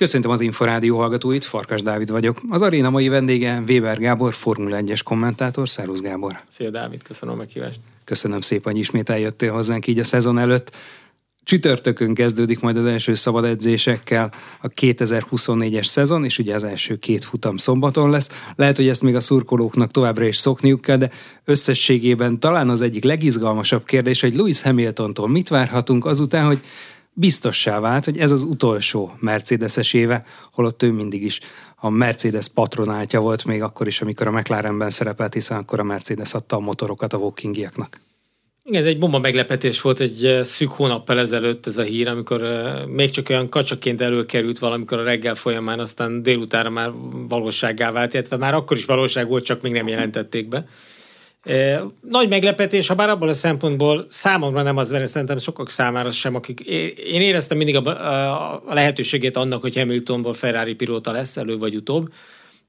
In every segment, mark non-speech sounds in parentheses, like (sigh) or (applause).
Köszöntöm az Inforádió hallgatóit, Farkas Dávid vagyok. Az aréna mai vendége Weber Gábor, Formula 1-es kommentátor. Szervusz Gábor! Szia Dávid, köszönöm a meghívást! Köszönöm szépen, hogy ismét eljöttél hozzánk így a szezon előtt. Csütörtökön kezdődik majd az első szabad edzésekkel a 2024-es szezon, és ugye az első két futam szombaton lesz. Lehet, hogy ezt még a szurkolóknak továbbra is szokniuk kell, de összességében talán az egyik legizgalmasabb kérdés, hogy Lewis Hamiltontól mit várhatunk azután, hogy biztossá vált, hogy ez az utolsó Mercedes-es éve, holott ő mindig is a Mercedes patronáltja volt még akkor is, amikor a McLarenben szerepelt, hiszen akkor a Mercedes adta a motorokat a Walkingiaknak. Ez egy bomba meglepetés volt egy eh, szűk hónappal ezelőtt ez a hír, amikor eh, még csak olyan kacsaként előkerült valamikor a reggel folyamán, aztán délutára már valósággá vált, illetve már akkor is valóság volt, csak még nem jelentették be. Nagy meglepetés, ha bár abból a szempontból számomra nem az, szerintem sokak számára sem, akik én éreztem mindig a, a, lehetőségét annak, hogy Hamiltonból Ferrari pilóta lesz előbb vagy utóbb,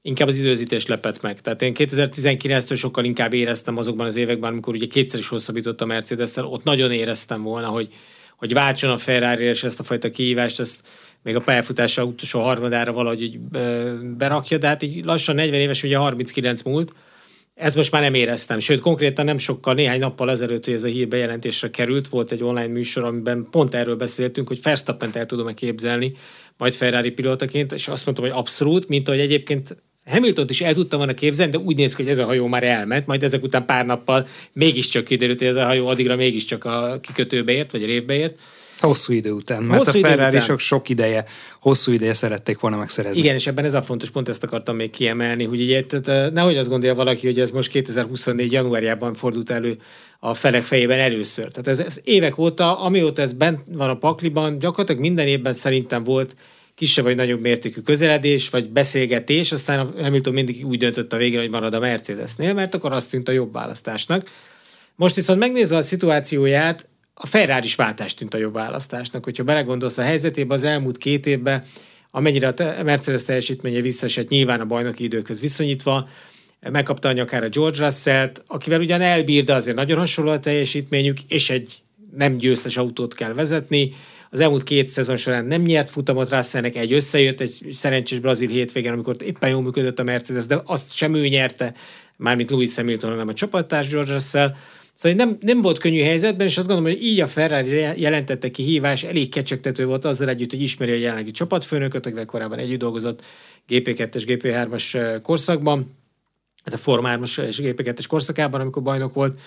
inkább az időzítés lepett meg. Tehát én 2019-től sokkal inkább éreztem azokban az években, amikor ugye kétszer is hosszabbított a mercedes ott nagyon éreztem volna, hogy, hogy váltson a Ferrari és ezt a fajta kihívást, ezt még a pályafutása utolsó harmadára valahogy így berakja, de hát így lassan 40 éves, ugye 39 múlt, ezt most már nem éreztem, sőt konkrétan nem sokkal, néhány nappal ezelőtt, hogy ez a hír bejelentésre került, volt egy online műsor, amiben pont erről beszéltünk, hogy verstappen el tudom-e képzelni, majd Ferrari pilótaként, és azt mondtam, hogy abszolút, mint ahogy egyébként Hamilton is el tudtam volna képzelni, de úgy néz ki, hogy ez a hajó már elment, majd ezek után pár nappal mégiscsak kiderült, hogy ez a hajó addigra mégiscsak a kikötőbe ért, vagy a révbe ért. Hosszú idő után, mert hosszú a ferrari sok sok ideje, hosszú ideje szerették volna megszerezni. Igen, és ebben ez a fontos, pont ezt akartam még kiemelni, hogy ugye, tehát nehogy azt gondolja valaki, hogy ez most 2024. januárjában fordult elő a felek fejében először. Tehát ez, ez évek óta, amióta ez bent van a pakliban, gyakorlatilag minden évben szerintem volt kisebb vagy nagyobb mértékű közeledés, vagy beszélgetés, aztán a Hamilton mindig úgy döntött a végén, hogy marad a Mercedesnél, mert akkor azt tűnt a jobb választásnak. Most viszont megnézve a szituációját, a Ferrari is váltást tűnt a jobb választásnak. Hogyha belegondolsz a helyzetébe az elmúlt két évben, amennyire a Mercedes teljesítménye visszaesett nyilván a bajnoki időköz viszonyítva, megkapta a George Russell-t, akivel ugyan elbír, de azért nagyon hasonló a teljesítményük, és egy nem győztes autót kell vezetni. Az elmúlt két szezon során nem nyert futamot Russellnek, egy összejött, egy szerencsés brazil hétvégen, amikor éppen jól működött a Mercedes, de azt sem ő nyerte, mármint Louis Hamilton, hanem a csapattárs George Russell. Szóval nem, nem volt könnyű helyzetben, és azt gondolom, hogy így a Ferrari jelentette kihívás, elég kecsegtető volt azzal együtt, hogy ismeri a jelenlegi csapatfőnököt, akivel korábban együtt dolgozott GP2-es, GP3-as korszakban, hát a Form 3 és GP2-es korszakában, amikor bajnok volt,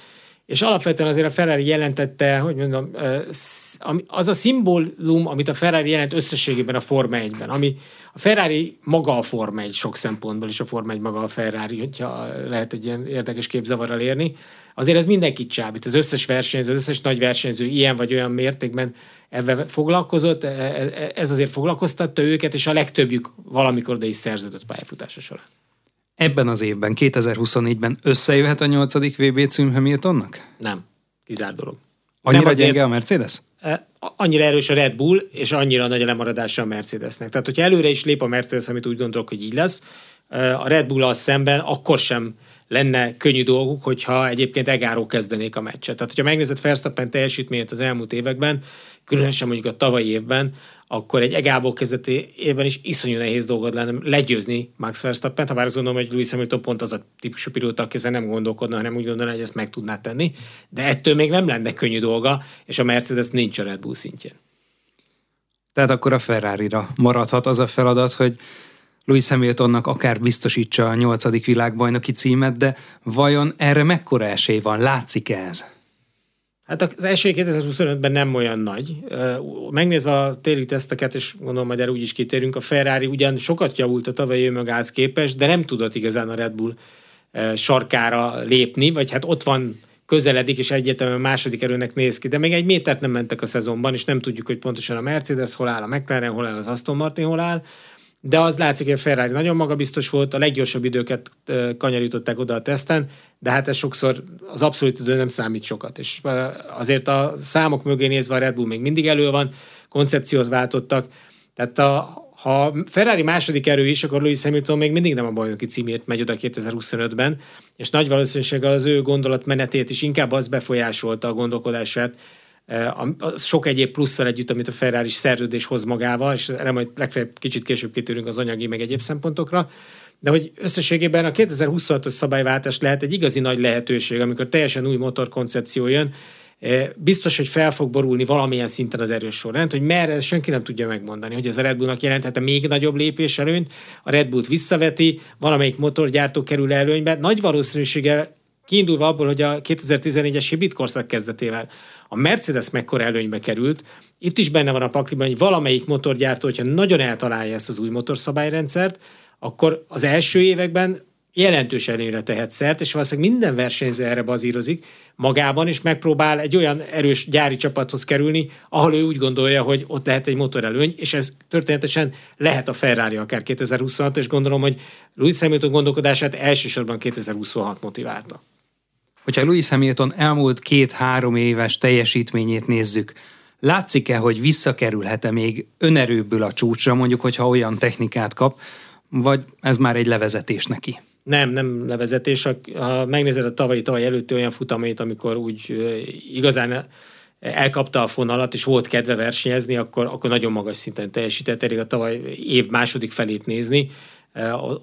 és alapvetően azért a Ferrari jelentette, hogy mondom, az a szimbólum, amit a Ferrari jelent összességében a Forma 1-ben, ami a Ferrari maga a Forma 1 sok szempontból, és a Forma 1 maga a Ferrari, hogyha lehet egy ilyen érdekes képzavarral érni, azért ez mindenkit csábít. Az összes versenyző, az összes nagy versenyző ilyen vagy olyan mértékben ebben foglalkozott, e, e, e, ez azért foglalkoztatta őket, és a legtöbbjük valamikor de is szerződött pályafutása során. Ebben az évben, 2024-ben összejöhet a nyolcadik VB cím Hamiltonnak? Nem. Kizár dolog. Annyira Nem azért, gyenge a Mercedes? Annyira erős a Red Bull, és annyira nagy a lemaradása a Mercedesnek. Tehát, hogyha előre is lép a Mercedes, amit úgy gondolok, hogy így lesz, a Red Bull az szemben akkor sem lenne könnyű dolguk, hogyha egyébként egáró kezdenék a meccset. Tehát, hogyha megnézed Verstappen teljesítményét az elmúlt években, különösen mondjuk a tavalyi évben, akkor egy egából kezdeti évben is iszonyú nehéz dolgod lenne legyőzni Max Verstappen, ha bár azt gondolom, hogy Lewis Hamilton pont az a típusú pilóta, aki ezen nem gondolkodna, hanem úgy gondolna, hogy ezt meg tudná tenni, de ettől még nem lenne könnyű dolga, és a Mercedes nincs a Red Bull szintjén. Tehát akkor a Ferrari-ra maradhat az a feladat, hogy Louis Hamiltonnak akár biztosítsa a nyolcadik világbajnoki címet, de vajon erre mekkora esély van? Látszik ez? Hát az esély 2025-ben nem olyan nagy. Megnézve a téli teszteket, és gondolom majd erre úgy is kitérünk, a Ferrari ugyan sokat javult a tavalyi önmagához képest, de nem tudott igazán a Red Bull sarkára lépni, vagy hát ott van közeledik, és egyértelműen második erőnek néz ki, de még egy métert nem mentek a szezonban, és nem tudjuk, hogy pontosan a Mercedes hol áll, a McLaren hol áll, az Aston Martin hol áll, de az látszik, hogy a Ferrari nagyon magabiztos volt, a leggyorsabb időket kanyarították oda a teszten, de hát ez sokszor az abszolút idő nem számít sokat, és azért a számok mögé nézve a Red Bull még mindig elő van, koncepciót váltottak, tehát a, ha Ferrari második erő is, akkor Lewis Hamilton még mindig nem a bajnoki címért megy oda 2025-ben, és nagy valószínűséggel az ő gondolatmenetét is inkább az befolyásolta a gondolkodását, a sok egyéb plusszal együtt, amit a Ferrari szerződés hoz magával, és erre majd legfeljebb kicsit később kitérünk az anyagi, meg egyéb szempontokra, de hogy összességében a 2026-os szabályváltás lehet egy igazi nagy lehetőség, amikor teljesen új motorkoncepció jön, biztos, hogy fel fog borulni valamilyen szinten az erős sorrend, hogy merre senki nem tudja megmondani, hogy ez a Red Bullnak jelenthet még nagyobb lépés előnyt, a Red Bullt visszaveti, valamelyik motorgyártó kerül előnybe, nagy valószínűséggel kiindulva abból, hogy a 2014-es hibrid korszak kezdetével a Mercedes mekkora előnybe került, itt is benne van a pakliban, hogy valamelyik motorgyártó, hogyha nagyon eltalálja ezt az új motorszabályrendszert, akkor az első években jelentős előnyre tehet szert, és valószínűleg minden versenyző erre bazírozik magában, és megpróbál egy olyan erős gyári csapathoz kerülni, ahol ő úgy gondolja, hogy ott lehet egy motorelőny, és ez történetesen lehet a Ferrari akár 2026, és gondolom, hogy Louis Hamilton gondolkodását elsősorban 2026 motiválta. Hogyha Louis Hamilton elmúlt két-három éves teljesítményét nézzük, látszik-e, hogy visszakerülhet-e még önerőbből a csúcsra, mondjuk, hogyha olyan technikát kap, vagy ez már egy levezetés neki? Nem, nem levezetés. Ha megnézed a tavalyi tavaly előtti olyan futamait, amikor úgy igazán elkapta a fonalat, és volt kedve versenyezni, akkor, akkor nagyon magas szinten teljesített, elég a tavaly év második felét nézni.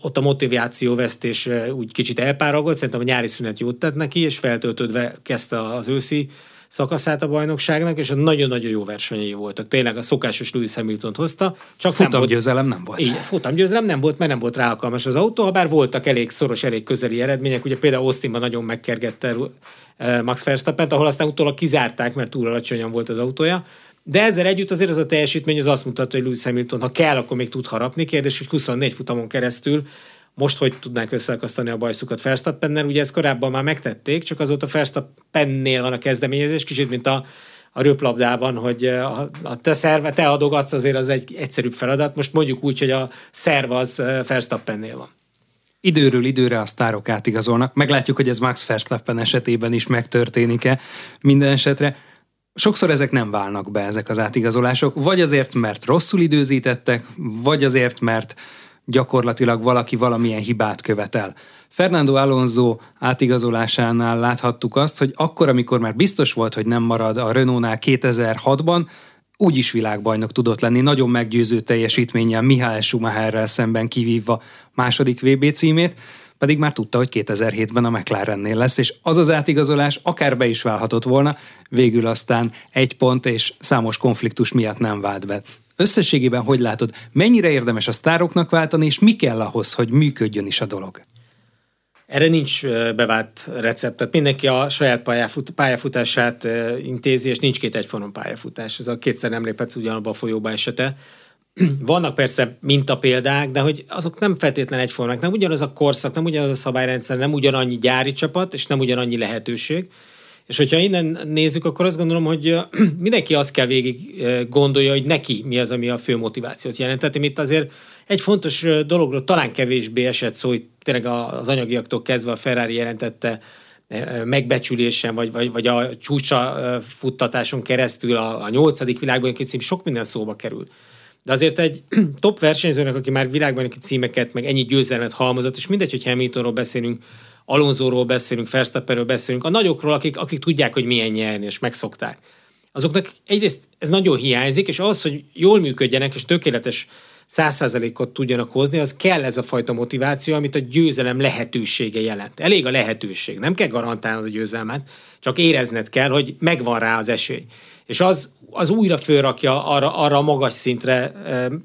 Ott a motivációvesztés úgy kicsit elpáragott, szerintem a nyári szünet jót tett neki, és feltöltődve kezdte az őszi szakaszát a bajnokságnak, és nagyon-nagyon jó versenyei voltak. Tényleg a szokásos Lewis Hamilton hozta. Csak futamgyőzelem nem volt. Igen, futamgyőzelem nem volt, mert nem volt rá alkalmas az autó, ha bár voltak elég szoros, elég közeli eredmények. Ugye például Austinban nagyon megkergette Max verstappen ahol aztán utólag kizárták, mert túl alacsonyan volt az autója. De ezzel együtt azért az a teljesítmény az azt mutatja, hogy Lewis Hamilton, ha kell, akkor még tud harapni. Kérdés, hogy 24 futamon keresztül most hogy tudnánk összeakasztani a bajszukat Verstappennel, ugye ezt korábban már megtették, csak azóta Verstappennél van a kezdeményezés, kicsit mint a, a röplabdában, hogy a, a te szerve, te adogatsz, azért az egy egyszerűbb feladat. Most mondjuk úgy, hogy a szerv az Verstappennél van. Időről időre a sztárok átigazolnak. Meglátjuk, hogy ez Max Verstappen esetében is megtörténik-e minden esetre. Sokszor ezek nem válnak be, ezek az átigazolások, vagy azért, mert rosszul időzítettek, vagy azért, mert gyakorlatilag valaki valamilyen hibát követel. Fernando Alonso átigazolásánál láthattuk azt, hogy akkor, amikor már biztos volt, hogy nem marad a Renault-nál 2006-ban, úgy is világbajnok tudott lenni, nagyon meggyőző teljesítménnyel Mihály Schumacherrel szemben kivívva második VB címét, pedig már tudta, hogy 2007-ben a McLarennél lesz, és az az átigazolás akár be is válhatott volna, végül aztán egy pont és számos konfliktus miatt nem vált be. Összességében hogy látod, mennyire érdemes a sztároknak váltani, és mi kell ahhoz, hogy működjön is a dolog? Erre nincs bevált recept. Tehát mindenki a saját pályafut, pályafutását intézi, és nincs két egyforma pályafutás. Ez a kétszer nem léphetsz ugyanabba a folyóba esete. (clears throat) Vannak persze mintapéldák, de hogy azok nem feltétlen egyformák. Nem ugyanaz a korszak, nem ugyanaz a szabályrendszer, nem ugyanannyi gyári csapat, és nem ugyanannyi lehetőség. És hogyha innen nézzük, akkor azt gondolom, hogy (clears throat) mindenki azt kell végig gondolja, hogy neki mi az, ami a fő motivációt jelent. Tehát itt azért egy fontos dologról talán kevésbé esett szó, hogy tényleg az anyagiaktól kezdve a Ferrari jelentette megbecsülésen, vagy, vagy, vagy a csúcsa futtatáson keresztül a, a nyolcadik világban cím sok minden szóba kerül. De azért egy (clears throat) top versenyzőnek, aki már világban címeket, meg ennyi győzelmet halmozott, és mindegy, hogy Hamiltonról beszélünk, Alonzóról beszélünk, Verstappenről beszélünk, a nagyokról, akik, akik tudják, hogy milyen nyerni, és megszokták. Azoknak egyrészt ez nagyon hiányzik, és az, hogy jól működjenek, és tökéletes százszázalékot tudjanak hozni, az kell ez a fajta motiváció, amit a győzelem lehetősége jelent. Elég a lehetőség, nem kell garantálnod a győzelmet, csak érezned kell, hogy megvan rá az esély. És az, az újra fölrakja arra, arra a magas szintre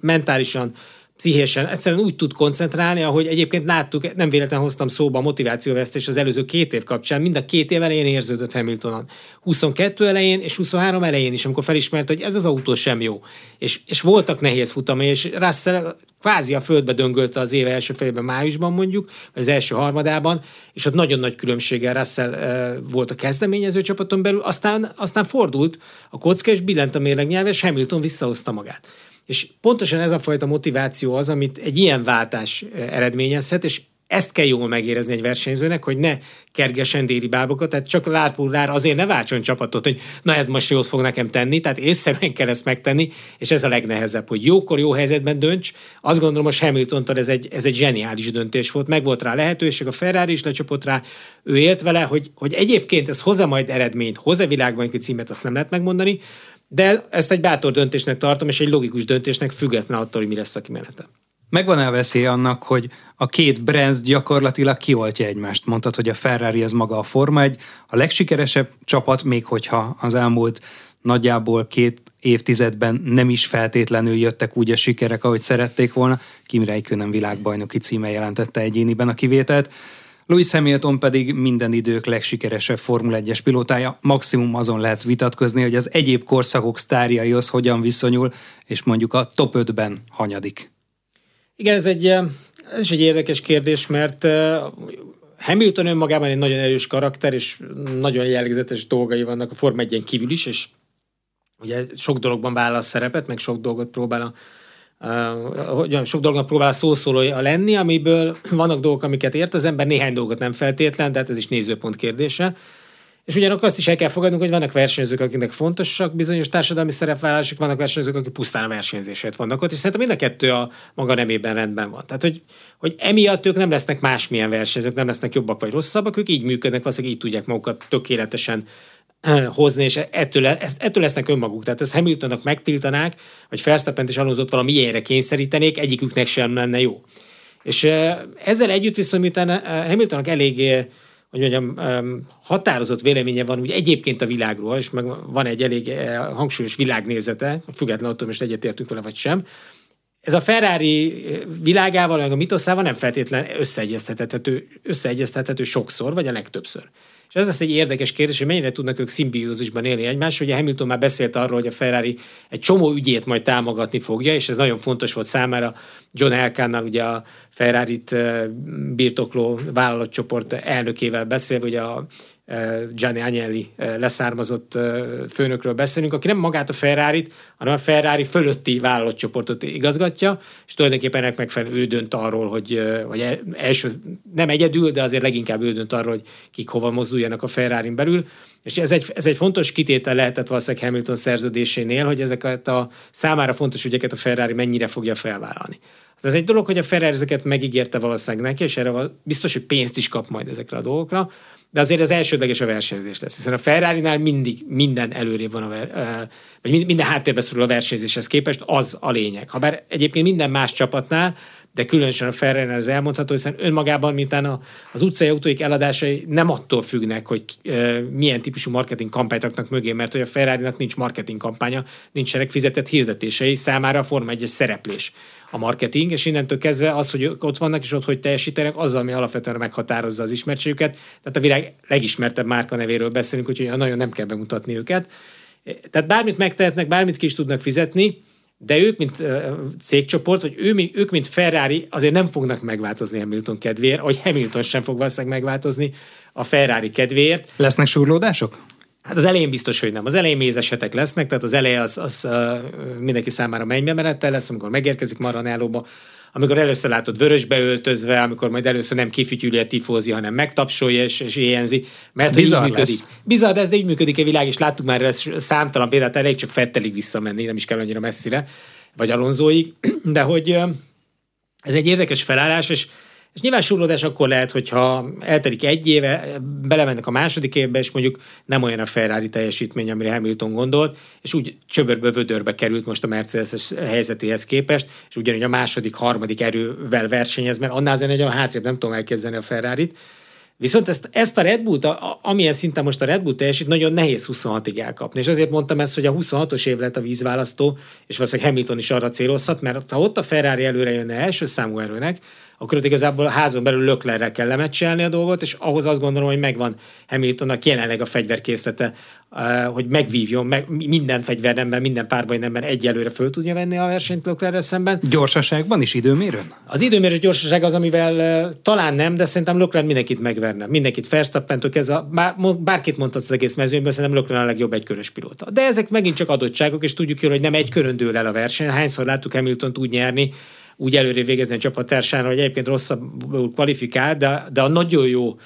mentálisan, pszichésen egyszerűen úgy tud koncentrálni, ahogy egyébként láttuk, nem véletlen hoztam szóba a motivációvesztés az előző két év kapcsán, mind a két év elején érződött Hamiltonon. 22 elején és 23 elején is, amikor felismert, hogy ez az autó sem jó. És, és voltak nehéz futamai, és Russell kvázi a földbe döngölte az éve első felében májusban mondjuk, vagy az első harmadában, és ott nagyon nagy különbséggel Russell uh, volt a kezdeményező csapaton belül, aztán, aztán fordult a kocka, és billent a mérlegnyelve, és Hamilton visszahozta magát. És pontosan ez a fajta motiváció az, amit egy ilyen váltás eredményezhet, és ezt kell jól megérezni egy versenyzőnek, hogy ne kergesen déri bábokat, tehát csak lárpullár azért ne váltson csapatot, hogy na ez most jót fog nekem tenni, tehát észszerűen kell ezt megtenni, és ez a legnehezebb, hogy jókor, jó helyzetben dönts. Azt gondolom, most Hamiltontól ez egy, ez egy zseniális döntés volt, meg volt rá lehetőség, a Ferrari is lecsapott rá, ő élt vele, hogy, hogy egyébként ez hozza majd eredményt, hozza világbajnoki címet, azt nem lehet megmondani, de ezt egy bátor döntésnek tartom, és egy logikus döntésnek független attól, hogy mi lesz a kimenete. Megvan-e a veszély annak, hogy a két brand gyakorlatilag kioltja egymást? Mondtad, hogy a Ferrari az maga a Forma egy, a legsikeresebb csapat, még hogyha az elmúlt nagyjából két évtizedben nem is feltétlenül jöttek úgy a sikerek, ahogy szerették volna. Kim Räikkönen világbajnoki címe jelentette egyéniben a kivételt. Louis Hamilton pedig minden idők legsikeresebb Formula 1-es pilótája. Maximum azon lehet vitatkozni, hogy az egyéb korszakok sztárjaihoz hogyan viszonyul, és mondjuk a top 5-ben hanyadik. Igen, ez, egy, ez is egy érdekes kérdés, mert Hamilton önmagában egy nagyon erős karakter, és nagyon jellegzetes dolgai vannak a Forma 1 kívül is, és ugye sok dologban vállal szerepet, meg sok dolgot próbál a uh, sok dolognak próbál szószólója lenni, amiből vannak dolgok, amiket ért az ember, néhány dolgot nem feltétlen, de hát ez is nézőpont kérdése. És ugyanakkor azt is el kell fogadnunk, hogy vannak versenyzők, akiknek fontosak bizonyos társadalmi szerepvállalások, vannak versenyzők, akik pusztán a versenyzésért vannak ott, és szerintem mind a kettő a maga nemében rendben van. Tehát, hogy, hogy emiatt ők nem lesznek másmilyen versenyzők, nem lesznek jobbak vagy rosszabbak, ők így működnek, valószínűleg így tudják magukat tökéletesen hozni, és ettől, ezt, ettől lesznek önmaguk. Tehát ezt Hamiltonnak megtiltanák, vagy Verstappent is Alonso-t valami ilyenre kényszerítenék, egyiküknek sem lenne jó. És ezzel együtt viszont, miután Hamiltonnak elég hogy mondjam, határozott véleménye van úgy egyébként a világról, és meg van egy elég hangsúlyos világnézete, függetlenül attól most egyetértünk vele vagy sem, ez a Ferrari világával, meg a mitoszával nem feltétlen összeegyeztethető, összeegyeztethető sokszor, vagy a legtöbbször. És ez lesz egy érdekes kérdés, hogy mennyire tudnak ők szimbiózisban élni egymás. Ugye Hamilton már beszélt arról, hogy a Ferrari egy csomó ügyét majd támogatni fogja, és ez nagyon fontos volt számára. John Elkánnal ugye a Ferrari-t birtokló vállalatcsoport elnökével beszél, hogy a Gianni Agnelli leszármazott főnökről beszélünk, aki nem magát a ferrari hanem a Ferrari fölötti vállalatcsoportot igazgatja, és tulajdonképpen ennek megfelelően ő dönt arról, hogy, vagy első, nem egyedül, de azért leginkább ő dönt arról, hogy kik hova mozduljanak a ferrari belül, és ez egy, ez egy fontos kitétel lehetett valószínűleg Hamilton szerződésénél, hogy ezeket a számára fontos ügyeket a Ferrari mennyire fogja felvállalni. Az ez egy dolog, hogy a Ferrari ezeket megígérte valószínűleg neki, és erre biztos, hogy pénzt is kap majd ezekre a dolgokra, de azért az elsődleges a versenyzés lesz, hiszen a Ferrari-nál mindig minden előrébb van, a ver, vagy minden háttérbe szorul a versenyzéshez képest, az a lényeg. Habár egyébként minden más csapatnál, de különösen a ferrari az elmondható, hiszen önmagában, mintán a, az utcai autóik eladásai nem attól függnek, hogy milyen típusú marketing kampányt raknak mögé, mert hogy a ferrari nincs marketing kampánya, nincsenek fizetett hirdetései, számára a Forma 1 szereplés a marketing, és innentől kezdve az, hogy ott vannak és ott hogy teljesítenek, az, ami alapvetően meghatározza az ismertségüket. Tehát a világ legismertebb márka nevéről beszélünk, úgyhogy nagyon nem kell bemutatni őket. Tehát bármit megtehetnek, bármit ki is tudnak fizetni, de ők, mint cégcsoport, vagy ő, ők, mint Ferrari, azért nem fognak megváltozni Hamilton kedvéért, vagy Hamilton sem fog valószínűleg megváltozni a Ferrari kedvéért. Lesznek surlódások? Hát az elején biztos, hogy nem. Az elején mézesetek lesznek, tehát az eleje az, az mindenki számára mennybe menettel lesz, amikor megérkezik Maranellóba, amikor először látod vörösbe öltözve, amikor majd először nem kifütyüli a tifózi, hanem megtapsolja és, és éjjenzi, mert Bizarr így működik. Lesz. Bizarr, de ez így működik a világ, és láttuk már ezt számtalan példát, elég csak Fettelig visszamenni, nem is kell annyira messzire, vagy Alonzóig, (clears throat) de hogy ez egy érdekes felállás, és és nyilván surlódás akkor lehet, hogyha eltelik egy éve, belemennek a második évbe, és mondjuk nem olyan a Ferrari teljesítmény, amire Hamilton gondolt, és úgy csöbörbe, vödörbe került most a Mercedes helyzetéhez képest, és ugyanúgy a második, harmadik erővel versenyez, mert annál azért nagyon hátrébb nem tudom elképzelni a Ferrari-t. Viszont ezt, ezt a Red Bull-t, a, amilyen szinten most a Red Bull teljesít, nagyon nehéz 26-ig elkapni. És azért mondtam ezt, hogy a 26-os év lett a vízválasztó, és valószínűleg Hamilton is arra célozhat, mert ha ott a Ferrari előre jönne első számú erőnek, akkor ott igazából a házon belül Löklerrel kell lemecselni a dolgot, és ahhoz azt gondolom, hogy megvan Hamiltonnak jelenleg a fegyverkészlete, eh, hogy megvívjon, meg minden fegyvernemben, minden párbajnemben egyelőre föl tudja venni a versenyt Löklerrel szemben. Gyorsaságban is időmérőn? Az időmérős gyorsaság az, amivel eh, talán nem, de szerintem Lökler mindenkit megverne. Mindenkit Verstappentől kezdve, bár, bárkit mondhatsz az egész mezőnyben, szerintem Lökler a legjobb egykörös pilóta. De ezek megint csak adottságok, és tudjuk jól, hogy nem egy körön dől el a verseny. Hányszor láttuk Hamilton úgy nyerni, úgy előre végezni a csapattársánál, hogy egyébként rosszabbul kvalifikál, de, de a nagyon jó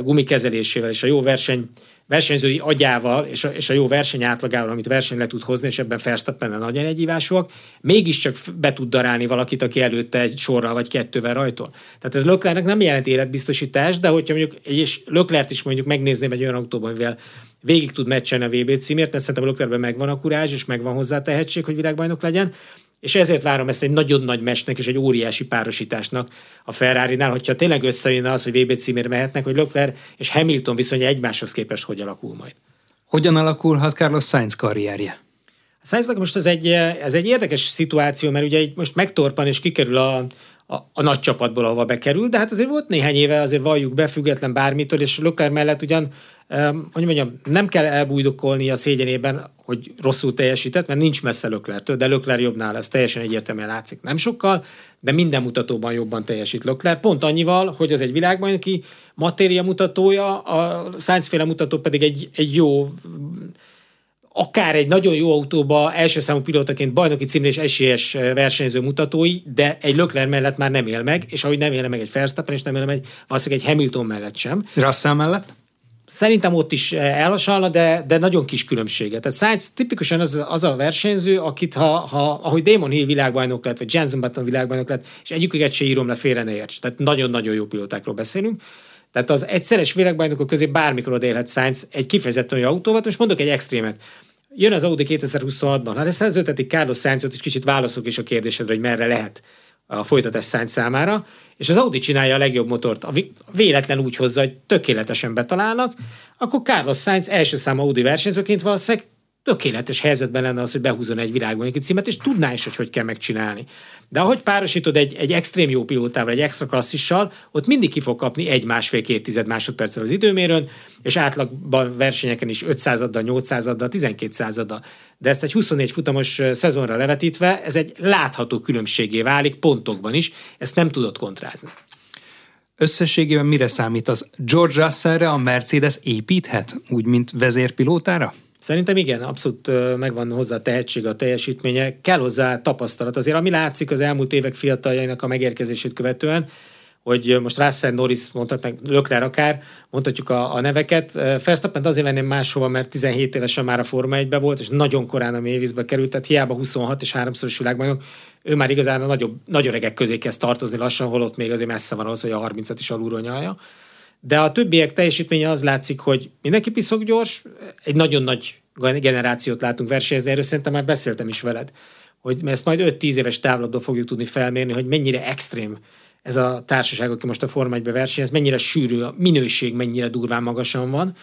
gumikezelésével és a jó verseny versenyzői agyával és a, és a jó verseny átlagával, amit verseny le tud hozni, és ebben Verstappen nagyon egyívásúak, mégiscsak be tud darálni valakit, aki előtte egy sorral vagy kettővel rajtol. Tehát ez Löklernek nem jelent életbiztosítás, de hogyha mondjuk, és Löklert is mondjuk megnézném egy olyan autóban, mivel végig tud meccselni a VB címért, mert szerintem Löklerben megvan a kurázs, és megvan hozzá a tehetség, hogy világbajnok legyen, és ezért várom ezt egy nagyon nagy mesnek és egy óriási párosításnak a Ferrari-nál, hogyha tényleg összejönne az, hogy VB címért mehetnek, hogy Leclerc és Hamilton viszonya egymáshoz képest hogy alakul majd. Hogyan alakulhat Carlos Sainz karrierje? A Sainznak most ez egy, ez egy érdekes szituáció, mert ugye most megtorpan és kikerül a, a, a nagy csapatból, ahova bekerül, de hát azért volt néhány éve, azért valljuk be, független bármitől, és Leclerc mellett ugyan hogy mondjam, nem kell elbújdokolni a szégyenében, hogy rosszul teljesített, mert nincs messze Löklertől, de Lökler jobbnál ez teljesen egyértelműen látszik. Nem sokkal, de minden mutatóban jobban teljesít Lökler. Pont annyival, hogy az egy világbajnoki matéria mutatója, a Sainz mutató pedig egy, egy jó akár egy nagyon jó autóba első számú pilótaként bajnoki címre és esélyes versenyző mutatói, de egy Lökler mellett már nem él meg, és ahogy nem él meg egy Verstappen, és nem él meg valószínűleg egy Hamilton mellett sem. Russell mellett? Szerintem ott is elhasalna, de, de nagyon kis különbsége. Tehát Sainz tipikusan az, az a versenyző, akit ha, ha ahogy Damon Hill világbajnok lett, vagy Jensen Button világbajnok lett, és egyiküket se írom le, félre ne érts. Tehát nagyon-nagyon jó pilótákról beszélünk. Tehát az egyszeres világbajnokok közé bármikor odélhet Sainz egy kifejezetten olyan autóval. Most mondok egy extrémet. Jön az Audi 2026-ban. Ha szerződtetik Carlos Sainzot, és kicsit válaszok is a kérdésedre, hogy merre lehet a folytatás Sainz számára, és az Audi csinálja a legjobb motort, a véletlen úgy hozza, hogy tökéletesen betalálnak, akkor Carlos Sainz első szám Audi versenyzőként valószínűleg tökéletes helyzetben lenne az, hogy behúzon egy virágbajnoki címet, és tudná is, hogy hogy kell megcsinálni. De ahogy párosítod egy, egy extrém jó pilótával, egy extra klasszissal, ott mindig ki fog kapni egy másfél-két tized másodperccel az időmérőn, és átlagban versenyeken is 500-addal, 800-addal, 1200-addal. De ezt egy 24 futamos szezonra levetítve, ez egy látható különbségé válik pontokban is, ezt nem tudod kontrázni. Összességében mire számít az? George Russellre a Mercedes építhet, úgy, mint vezérpilótára? Szerintem igen, abszolút megvan hozzá a tehetség, a teljesítménye, kell hozzá tapasztalat. Azért ami látszik az elmúlt évek fiataljainak a megérkezését követően, hogy most Russell Norris mondhatnak, Lökler akár, mondhatjuk a, a neveket. Verstappen azért venném máshova, mert 17 évesen már a Forma 1 volt, és nagyon korán a mélyvízbe került, tehát hiába 26 és 3-szoros világbajnok, ő már igazán a nagyobb, nagy öregek közé kezd tartozni lassan, holott még azért messze van ahhoz, hogy a 30-at is alulról nyalja. De a többiek teljesítménye az látszik, hogy mindenki piszok gyors, egy nagyon nagy generációt látunk versenyezni, erről szerintem már beszéltem is veled, hogy ezt majd 5-10 éves távlatban fogjuk tudni felmérni, hogy mennyire extrém ez a társaság, aki most a Forma 1 versenyez, mennyire sűrű, a minőség mennyire durván magasan van.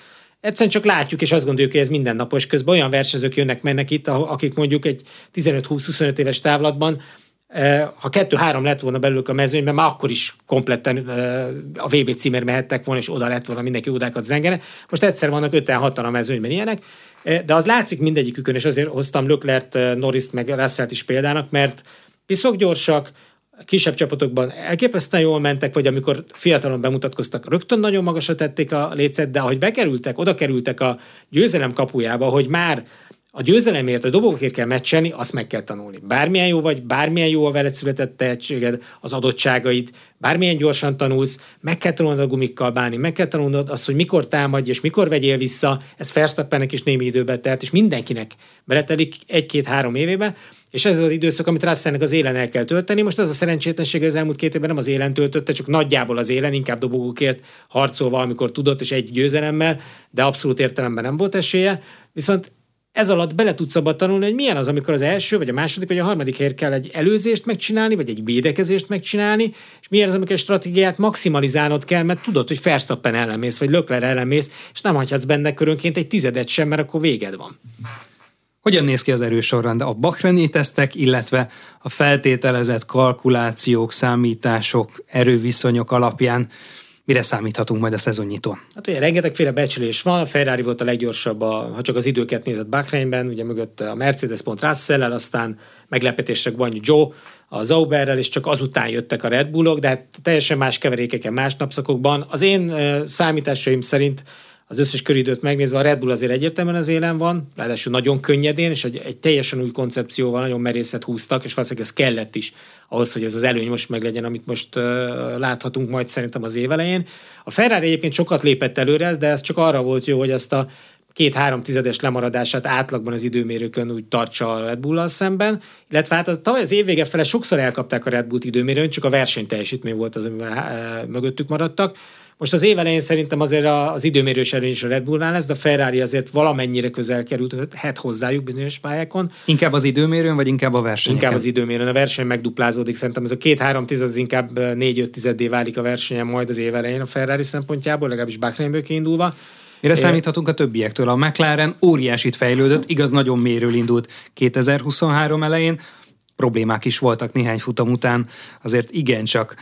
Egyszerűen csak látjuk, és azt gondoljuk, hogy ez mindennapos. Közben olyan versenyzők jönnek, mennek itt, akik mondjuk egy 15-20-25 éves távlatban ha kettő-három lett volna belőlük a mezőnyben, már akkor is kompletten a VB címer mehettek volna, és oda lett volna mindenki odákat zengene. Most egyszer vannak 5-6 a mezőnyben ilyenek, de az látszik mindegyikükön, és azért hoztam Löklert, Norriszt, meg Russellt is példának, mert piszok gyorsak, kisebb csapatokban elképesztően jól mentek, vagy amikor fiatalon bemutatkoztak, rögtön nagyon magasra tették a lécet, de ahogy bekerültek, oda kerültek a győzelem kapujába, hogy már a győzelemért, a dobogokért kell meccselni, azt meg kell tanulni. Bármilyen jó vagy, bármilyen jó a veled született tehetséged, az adottságait, bármilyen gyorsan tanulsz, meg kell tanulnod a gumikkal bánni, meg kell tanulnod azt, hogy mikor támadj és mikor vegyél vissza, ez Verstappennek is némi időbe telt, és mindenkinek beletelik egy-két-három évébe, és ez az időszak, amit Russellnek az élen el kell tölteni. Most az a szerencsétlenség az elmúlt két évben nem az élen töltötte, csak nagyjából az élen, inkább dobogókért harcolva, amikor tudott, és egy győzelemmel, de abszolút értelemben nem volt esélye. Viszont ez alatt bele tudsz abba tanulni, hogy milyen az, amikor az első, vagy a második, vagy a harmadik helyért kell egy előzést megcsinálni, vagy egy védekezést megcsinálni, és milyen az, amikor a stratégiát maximalizálnod kell, mert tudod, hogy Verstappen ellenmész, vagy Lökler ellenmész, és nem hagyhatsz benne körönként egy tizedet sem, mert akkor véged van. Hogyan néz ki az erősorrend a bakreni tesztek, illetve a feltételezett kalkulációk, számítások, erőviszonyok alapján Mire számíthatunk majd a szezonnyitón? Hát ugye rengetegféle becslés van, a Ferrari volt a leggyorsabb, a, ha csak az időket nézett Bahreinben, ugye mögött a Mercedes pont russell aztán meglepetésre Guanyu Joe, a Zauberrel, és csak azután jöttek a Red Bullok, de hát teljesen más keverékeken, más napszakokban. Az én számításaim szerint az összes köridőt megnézve a Red Bull azért egyértelműen az élen van, ráadásul nagyon könnyedén, és egy, egy teljesen új koncepcióval nagyon merészet húztak, és valószínűleg ez kellett is ahhoz, hogy ez az előny most meglegyen, amit most uh, láthatunk majd szerintem az évelején. A Ferrari egyébként sokat lépett előre, de ez csak arra volt jó, hogy ezt a két-három tizedes lemaradását átlagban az időmérőkön úgy tartsa a Red Bull-al szemben, illetve hát az, tavaly az év vége fele sokszor elkapták a Red Bull-t időmérőn, csak a versenyteljesítmény volt az, amivel mögöttük maradtak. Most az év elején szerintem azért az időmérős előny is a Red Bullnál lesz, de a Ferrari azért valamennyire közel került hát hozzájuk bizonyos pályákon. Inkább az időmérőn, vagy inkább a verseny? Inkább az időmérőn. A verseny megduplázódik. Szerintem ez a két-három tized, az inkább négy-öt tizedé válik a versenyen majd az év elején a Ferrari szempontjából, legalábbis Bakreinből kiindulva. Mire é. számíthatunk a többiektől? A McLaren óriásit fejlődött, igaz, nagyon méről indult 2023 elején, problémák is voltak néhány futam után, azért igencsak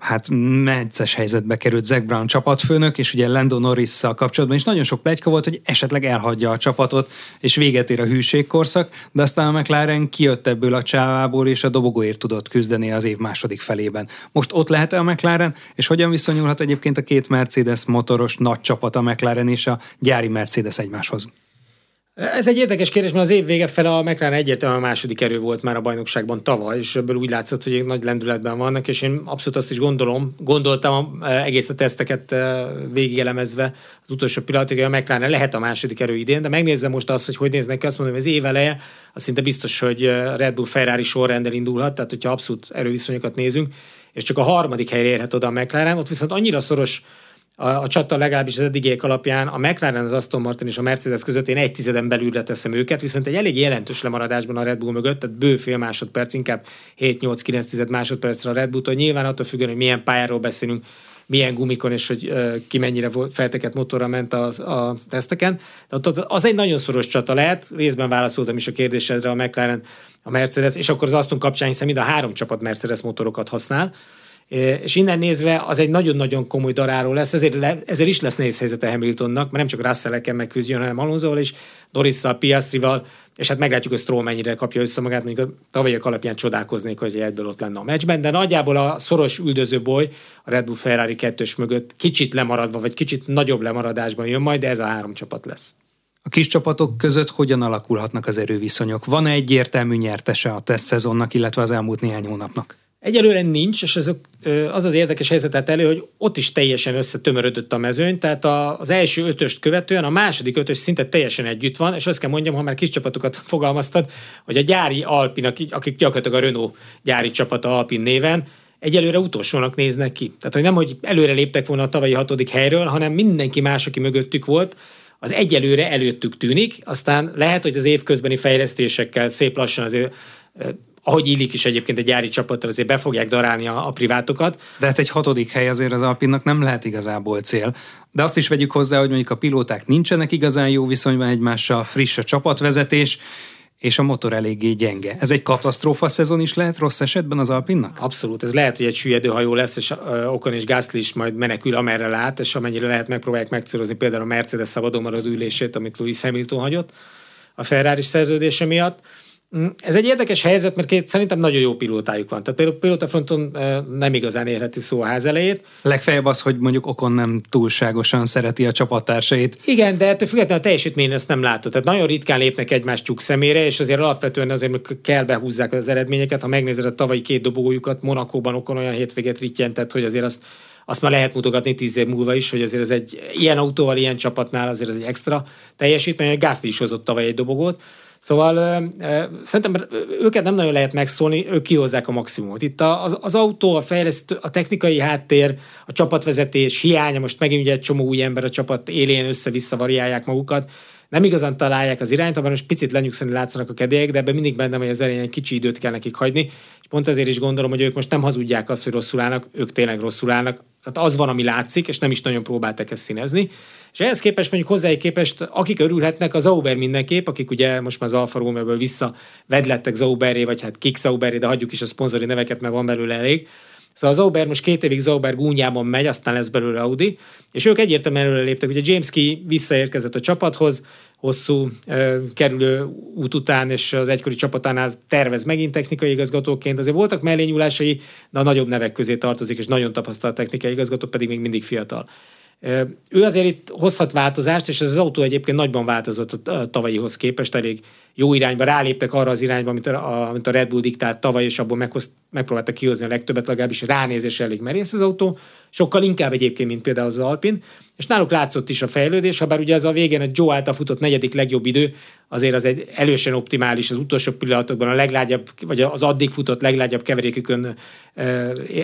hát necces helyzetbe került Zack Brown csapatfőnök, és ugye Lando norris kapcsolatban is nagyon sok plegyka volt, hogy esetleg elhagyja a csapatot, és véget ér a hűségkorszak, de aztán a McLaren kijött ebből a csávából, és a dobogóért tudott küzdeni az év második felében. Most ott lehet-e a McLaren, és hogyan viszonyulhat egyébként a két Mercedes motoros nagy csapat a McLaren és a gyári Mercedes egymáshoz? Ez egy érdekes kérdés, mert az év vége fele a McLaren egyértelműen a második erő volt már a bajnokságban tavaly, és ebből úgy látszott, hogy nagy lendületben vannak, és én abszolút azt is gondolom, gondoltam eh, egész a teszteket eh, végigelemezve az utolsó pillanatig, hogy a McLaren lehet a második erő idén, de megnézem most azt, hogy hogy néznek ki, azt mondom, hogy az év eleje, az szinte biztos, hogy eh, Red Bull Ferrari sorrendel indulhat, tehát hogyha abszolút erőviszonyokat nézünk, és csak a harmadik helyre érhet oda a McLaren, ott viszont annyira szoros a, a csata legalábbis az eddigiek alapján a McLaren, az Aston Martin és a Mercedes között én egy tizeden belülre teszem őket, viszont egy elég jelentős lemaradásban a Red Bull mögött, tehát bő fél másodperc, inkább 7-8-9 tized másodpercre a Red Bull-tól. Nyilván attól függően, hogy milyen pályáról beszélünk, milyen gumikon, és hogy uh, ki mennyire felteket motorra ment a, a teszteken. Tehát az egy nagyon szoros csata lehet, részben válaszoltam is a kérdésedre a McLaren, a Mercedes, és akkor az Aston kapcsán, hiszen mind a három csapat Mercedes motorokat használ, és innen nézve az egy nagyon-nagyon komoly daráról lesz, ezért, le, ezért is lesz nehéz helyzete Hamiltonnak, mert nem csak russell megküzdjön, hanem Alonsoval is, Norrisszal, Piastrival, és hát meglátjuk, hogy Stroll mennyire kapja össze magát, mondjuk a tavalyiak alapján csodálkoznék, hogy egyből ott lenne a meccsben, de nagyjából a szoros üldöző boly a Red Bull Ferrari kettős mögött kicsit lemaradva, vagy kicsit nagyobb lemaradásban jön majd, de ez a három csapat lesz. A kis csapatok között hogyan alakulhatnak az erőviszonyok? Van-e egyértelmű nyertese a tesztszezonnak, illetve az elmúlt néhány hónapnak? Egyelőre nincs, és az az, az érdekes helyzetet elő, hogy ott is teljesen összetömörödött a mezőny, tehát az első ötöst követően a második ötös szinte teljesen együtt van, és azt kell mondjam, ha már kis csapatokat (laughs) fogalmaztad, hogy a gyári Alpin, akik gyakorlatilag a Renault gyári csapata Alpin néven, egyelőre utolsónak néznek ki. Tehát, hogy nem, hogy előre léptek volna a tavalyi hatodik helyről, hanem mindenki más, aki mögöttük volt, az egyelőre előttük tűnik, aztán lehet, hogy az évközbeni fejlesztésekkel szép lassan azért ahogy illik is egyébként egy gyári csapatra, azért be fogják darálni a, a privátokat. De hát egy hatodik hely azért az Alpinnak nem lehet igazából cél. De azt is vegyük hozzá, hogy mondjuk a pilóták nincsenek igazán jó viszonyban egymással, friss a csapatvezetés, és a motor eléggé gyenge. Ez egy katasztrófa szezon is lehet rossz esetben az Alpinnak? Abszolút, ez lehet, hogy egy süllyedő hajó lesz, és Okon és Gasly is majd menekül, amerre lát, és amennyire lehet megpróbálják megcélozni például a Mercedes szabadon maradó ülését, amit Louis Hamilton hagyott a Ferrari szerződése miatt. Mm, ez egy érdekes helyzet, mert két, szerintem nagyon jó pilótájuk van. Tehát például pilótafronton nem igazán érheti szó a ház elejét. Legfeljebb az, hogy mondjuk Okon nem túlságosan szereti a csapattársait. Igen, de ettől függetlenül a teljesítmény ezt nem látod. Tehát nagyon ritkán lépnek egymás csuk szemére, és azért alapvetően azért kell behúzzák az eredményeket. Ha megnézed a tavalyi két dobogójukat, Monakóban Okon olyan hétvégét rittyentett, hogy azért azt azt már lehet mutogatni tíz év múlva is, hogy azért ez egy ilyen autóval, ilyen csapatnál azért ez egy extra teljesítmény. Gasly is hozott tavaly egy dobogót. Szóval szerintem őket nem nagyon lehet megszólni, ők kihozzák a maximumot. Itt az, az autó, a fejlesztő, a technikai háttér, a csapatvezetés hiánya, most megint ugye egy csomó új ember a csapat élén össze-vissza variálják magukat, nem igazán találják az irányt, abban most picit lenyugszani látszanak a kedélyek, de ebben mindig benne, hogy az elején egy kicsi időt kell nekik hagyni, és pont ezért is gondolom, hogy ők most nem hazudják azt, hogy rosszul állnak, ők tényleg rosszul állnak. Tehát az van, ami látszik, és nem is nagyon próbáltak ezt színezni. És ehhez képest mondjuk hozzájuk képest, akik örülhetnek, az Zauber mindenképp, akik ugye most már az Alfa Romeo-ből vissza vedlettek Zauberé, vagy hát kik Zauberé, de hagyjuk is a szponzori neveket, mert van belőle elég. Szóval az Zauber most két évig Zauber gúnyában megy, aztán lesz belőle Audi, és ők egyértelműen előre léptek. Ugye James Key visszaérkezett a csapathoz, hosszú kerülő út után, és az egykori csapatánál tervez megint technikai igazgatóként. Azért voltak mellényúlásai, de a nagyobb nevek közé tartozik, és nagyon tapasztalt technikai igazgató, pedig még mindig fiatal. Ő azért itt hozhat változást, és ez az autó egyébként nagyban változott a tavalyihoz képest, elég jó irányba, ráléptek arra az irányba, amit a, amit a Red Bull diktált tavaly, és abból meghoz, megpróbáltak kihozni a legtöbbet, legalábbis ránézés elég merész az autó, sokkal inkább egyébként, mint például az Alpin, és náluk látszott is a fejlődés, ha bár ugye ez a végén a Joe által futott negyedik legjobb idő, azért az egy elősen optimális, az utolsó pillanatokban a leglágyabb, vagy az addig futott leglágyabb keverékükön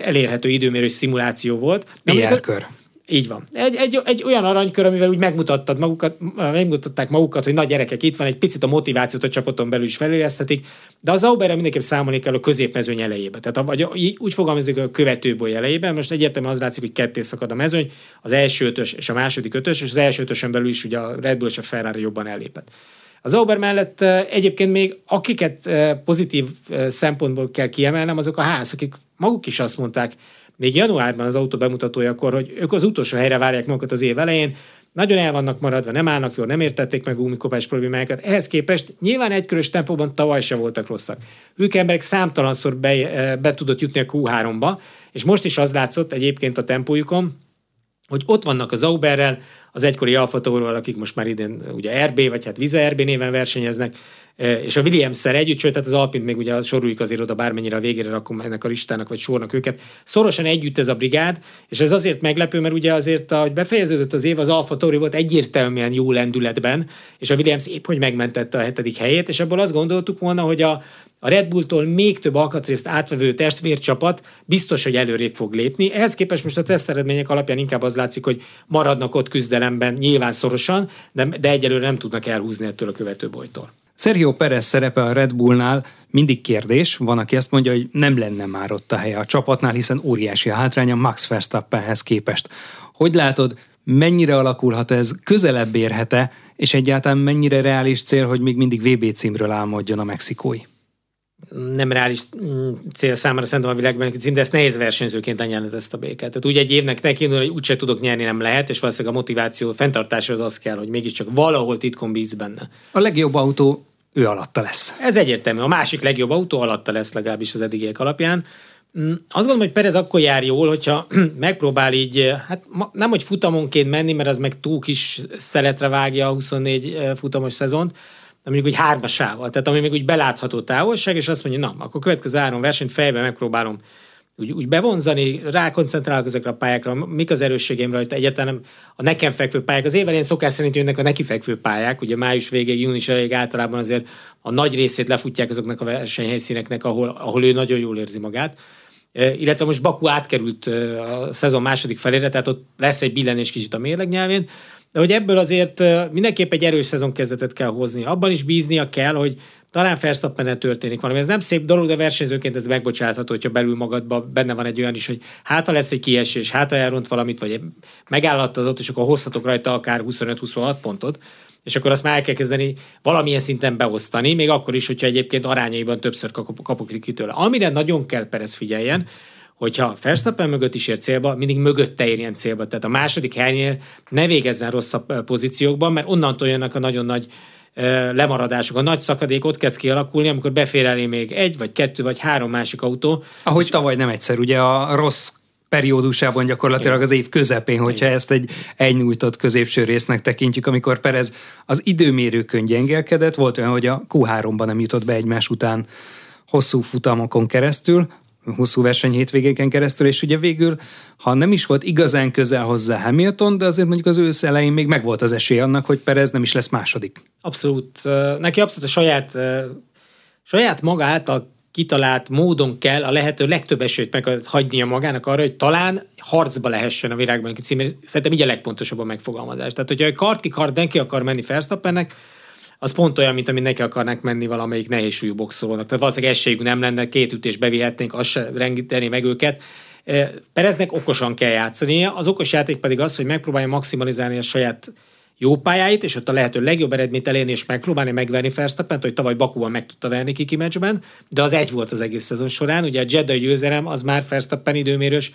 elérhető időmérő szimuláció volt. PR-kör. Így van. Egy, egy, egy olyan aranykör, amivel úgy megmutattad magukat, megmutatták magukat, hogy nagy gyerekek itt van, egy picit a motivációt a csapaton belül is feléreztetik, de az Zauberre mindenképp számolni kell a középmezőny elejébe. Tehát vagy úgy fogalmazik a követőboly elejében, most egyértelműen az látszik, hogy ketté szakad a mezőny, az első ötös és a második ötös, és az első ötösön belül is ugye a Red Bull és a Ferrari jobban ellépett. Az Zauber mellett egyébként még akiket pozitív szempontból kell kiemelnem, azok a ház, akik maguk is azt mondták, még januárban az autó bemutatójakor, hogy ők az utolsó helyre várják magukat az év elején, nagyon el vannak maradva, nem állnak jól, nem értették meg gumikopás problémákat. Ehhez képest nyilván egykörös tempóban tavaly sem voltak rosszak. Emberek számtalanszor be, eh, be tudott jutni a Q3-ba, és most is az látszott egyébként a tempójukon, hogy ott vannak az Zauberrel, az egykori Alfa akik most már idén ugye RB, vagy hát Viza RB néven versenyeznek, és a Williams-szer együtt, sőt, tehát az Alpint még ugye soroljuk azért oda bármennyire a végére rakom ennek a listának, vagy sornak őket. Szorosan együtt ez a brigád, és ez azért meglepő, mert ugye azért, ahogy befejeződött az év, az Alfa Tauri volt egyértelműen jó lendületben, és a Williams épp hogy megmentette a hetedik helyét, és ebből azt gondoltuk volna, hogy a, a Red Bulltól még több alkatrészt átvevő testvércsapat biztos, hogy előrébb fog lépni. Ehhez képest most a teszteredmények alapján inkább az látszik, hogy maradnak ott küzdelemben nyilván szorosan, de, de egyelőre nem tudnak elhúzni ettől a követő bolytól. Sergio Perez szerepe a Red Bullnál mindig kérdés, van, aki azt mondja, hogy nem lenne már ott a helye a csapatnál, hiszen óriási a hátránya Max Verstappenhez képest. Hogy látod, mennyire alakulhat ez, közelebb érhet-e, és egyáltalán mennyire reális cél, hogy még mindig VB címről álmodjon a mexikói? Nem reális mm, cél számára szerintem a világban cím, de ezt nehéz versenyzőként lenyelni ezt a békát. Tehát úgy egy évnek neki, hogy úgyse tudok nyerni, nem lehet, és valószínűleg a motiváció fenntartáshoz az kell, hogy mégiscsak valahol titkon bíz benne. A legjobb autó ő alatta lesz. Ez egyértelmű. A másik legjobb autó alatta lesz legalábbis az eddigiek alapján. Mm, azt gondolom, hogy Perez akkor jár jól, hogyha (clears throat) megpróbál így, hát nem, hogy futamonként menni, mert az meg túl kis szeletre vágja a 24 eh, futamos szezont, mondjuk hogy hármasával, tehát ami még úgy belátható távolság, és azt mondja, na, akkor következő három versenyt fejben megpróbálom úgy, úgy bevonzani, rákoncentrálok ezekre a pályákra, mik az erősségeim rajta, egyáltalán a nekem fekvő pályák. Az évelén szokás szerint jönnek a neki fekvő pályák, ugye május végéig, június elég általában azért a nagy részét lefutják azoknak a versenyhelyszíneknek, ahol, ahol ő nagyon jól érzi magát. E, illetve most Baku átkerült e, a szezon második felére, tehát ott lesz egy billenés kicsit a mérleg nyelvén, de hogy ebből azért mindenképp egy erős szezon kezdetet kell hozni. Abban is bíznia kell, hogy talán verstappen történik valami. Ez nem szép dolog, de versenyzőként ez megbocsátható, hogyha belül magadban benne van egy olyan is, hogy hát lesz egy kiesés, hát elront valamit, vagy megállattad és akkor hozhatok rajta akár 25-26 pontot, és akkor azt már el kell kezdeni valamilyen szinten beosztani, még akkor is, hogyha egyébként arányaiban többször kapok ki tőle. Amire nagyon kell Perez figyeljen, hogyha Verstappen mögött is ér célba, mindig mögötte érjen célba. Tehát a második helynél ne végezzen rosszabb pozíciókban, mert onnantól jönnek a nagyon nagy lemaradások. A nagy szakadék ott kezd kialakulni, amikor befér elé még egy, vagy kettő, vagy három másik autó. Ahogy és tavaly nem egyszer, ugye a rossz periódusában gyakorlatilag az év közepén, hogyha Igen. ezt egy egynyújtott középső résznek tekintjük, amikor Perez az időmérőkön gyengelkedett, volt olyan, hogy a Q3-ban nem jutott be egymás után hosszú futamokon keresztül, hosszú verseny hétvégéken keresztül, és ugye végül, ha nem is volt igazán közel hozzá Hamilton, de azért mondjuk az ősz elején még megvolt az esély annak, hogy Perez nem is lesz második. Abszolút. Neki abszolút a saját, saját maga által kitalált módon kell a lehető legtöbb esélyt meg magának arra, hogy talán harcba lehessen a virágban címért. Szerintem így a legpontosabb a megfogalmazás. Tehát, hogyha kart ki kart, neki akar menni Verstappennek, az pont olyan, mint amit neki akarnánk menni valamelyik nehézsúlyú boxolónak. Tehát valószínűleg esélyük nem lenne, két ütés bevihetnénk, az se rengíteni meg őket. Pereznek okosan kell játszania, az okos játék pedig az, hogy megpróbálja maximalizálni a saját jó pályáit, és ott a lehető legjobb eredményt elérni, és megpróbálni megverni Verstappent, hogy tavaly Bakuban meg tudta verni Kiki meccsben, de az egy volt az egész szezon során. Ugye a Jeddah győzelem az már Verstappen időmérős,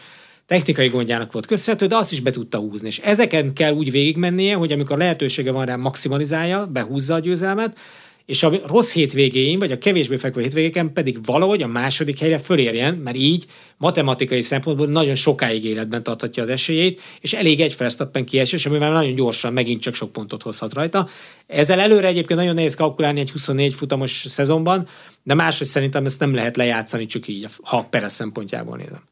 technikai gondjának volt köszönhető, de azt is be tudta húzni. És ezeken kell úgy végigmennie, hogy amikor lehetősége van rá, maximalizálja, behúzza a győzelmet, és a rossz hétvégéin, vagy a kevésbé fekvő hétvégéken pedig valahogy a második helyre fölérjen, mert így matematikai szempontból nagyon sokáig életben tarthatja az esélyét, és elég egy Verstappen kiesés, amivel nagyon gyorsan megint csak sok pontot hozhat rajta. Ezzel előre egyébként nagyon nehéz kalkulálni egy 24 futamos szezonban, de máshogy szerintem ezt nem lehet lejátszani csak így, ha Perez szempontjából nézem.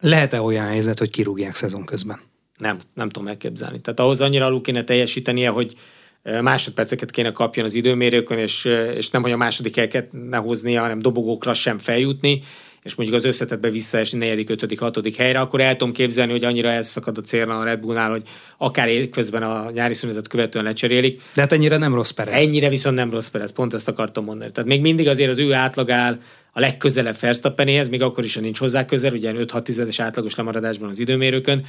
Lehet-e olyan helyzet, hogy kirúgják szezon közben? Nem, nem tudom elképzelni. Tehát ahhoz annyira alul kéne teljesítenie, hogy másodperceket kéne kapjon az időmérőkön, és, és nem, hogy a második helyeket ne hoznia, hanem dobogókra sem feljutni, és mondjuk az összetetbe visszaesni negyedik, ötödik, hatodik helyre, akkor el tudom képzelni, hogy annyira elszakad a célna a Red Bullnál, hogy akár közben a nyári szünetet követően lecserélik. De hát ennyire nem rossz Perez. Ennyire viszont nem rossz Perez, pont ezt akartam mondani. Tehát még mindig azért az ő átlag áll a legközelebb Verstappenéhez, még akkor is, ha nincs hozzá közel, ugye 5-6 tizedes átlagos lemaradásban az időmérőkön,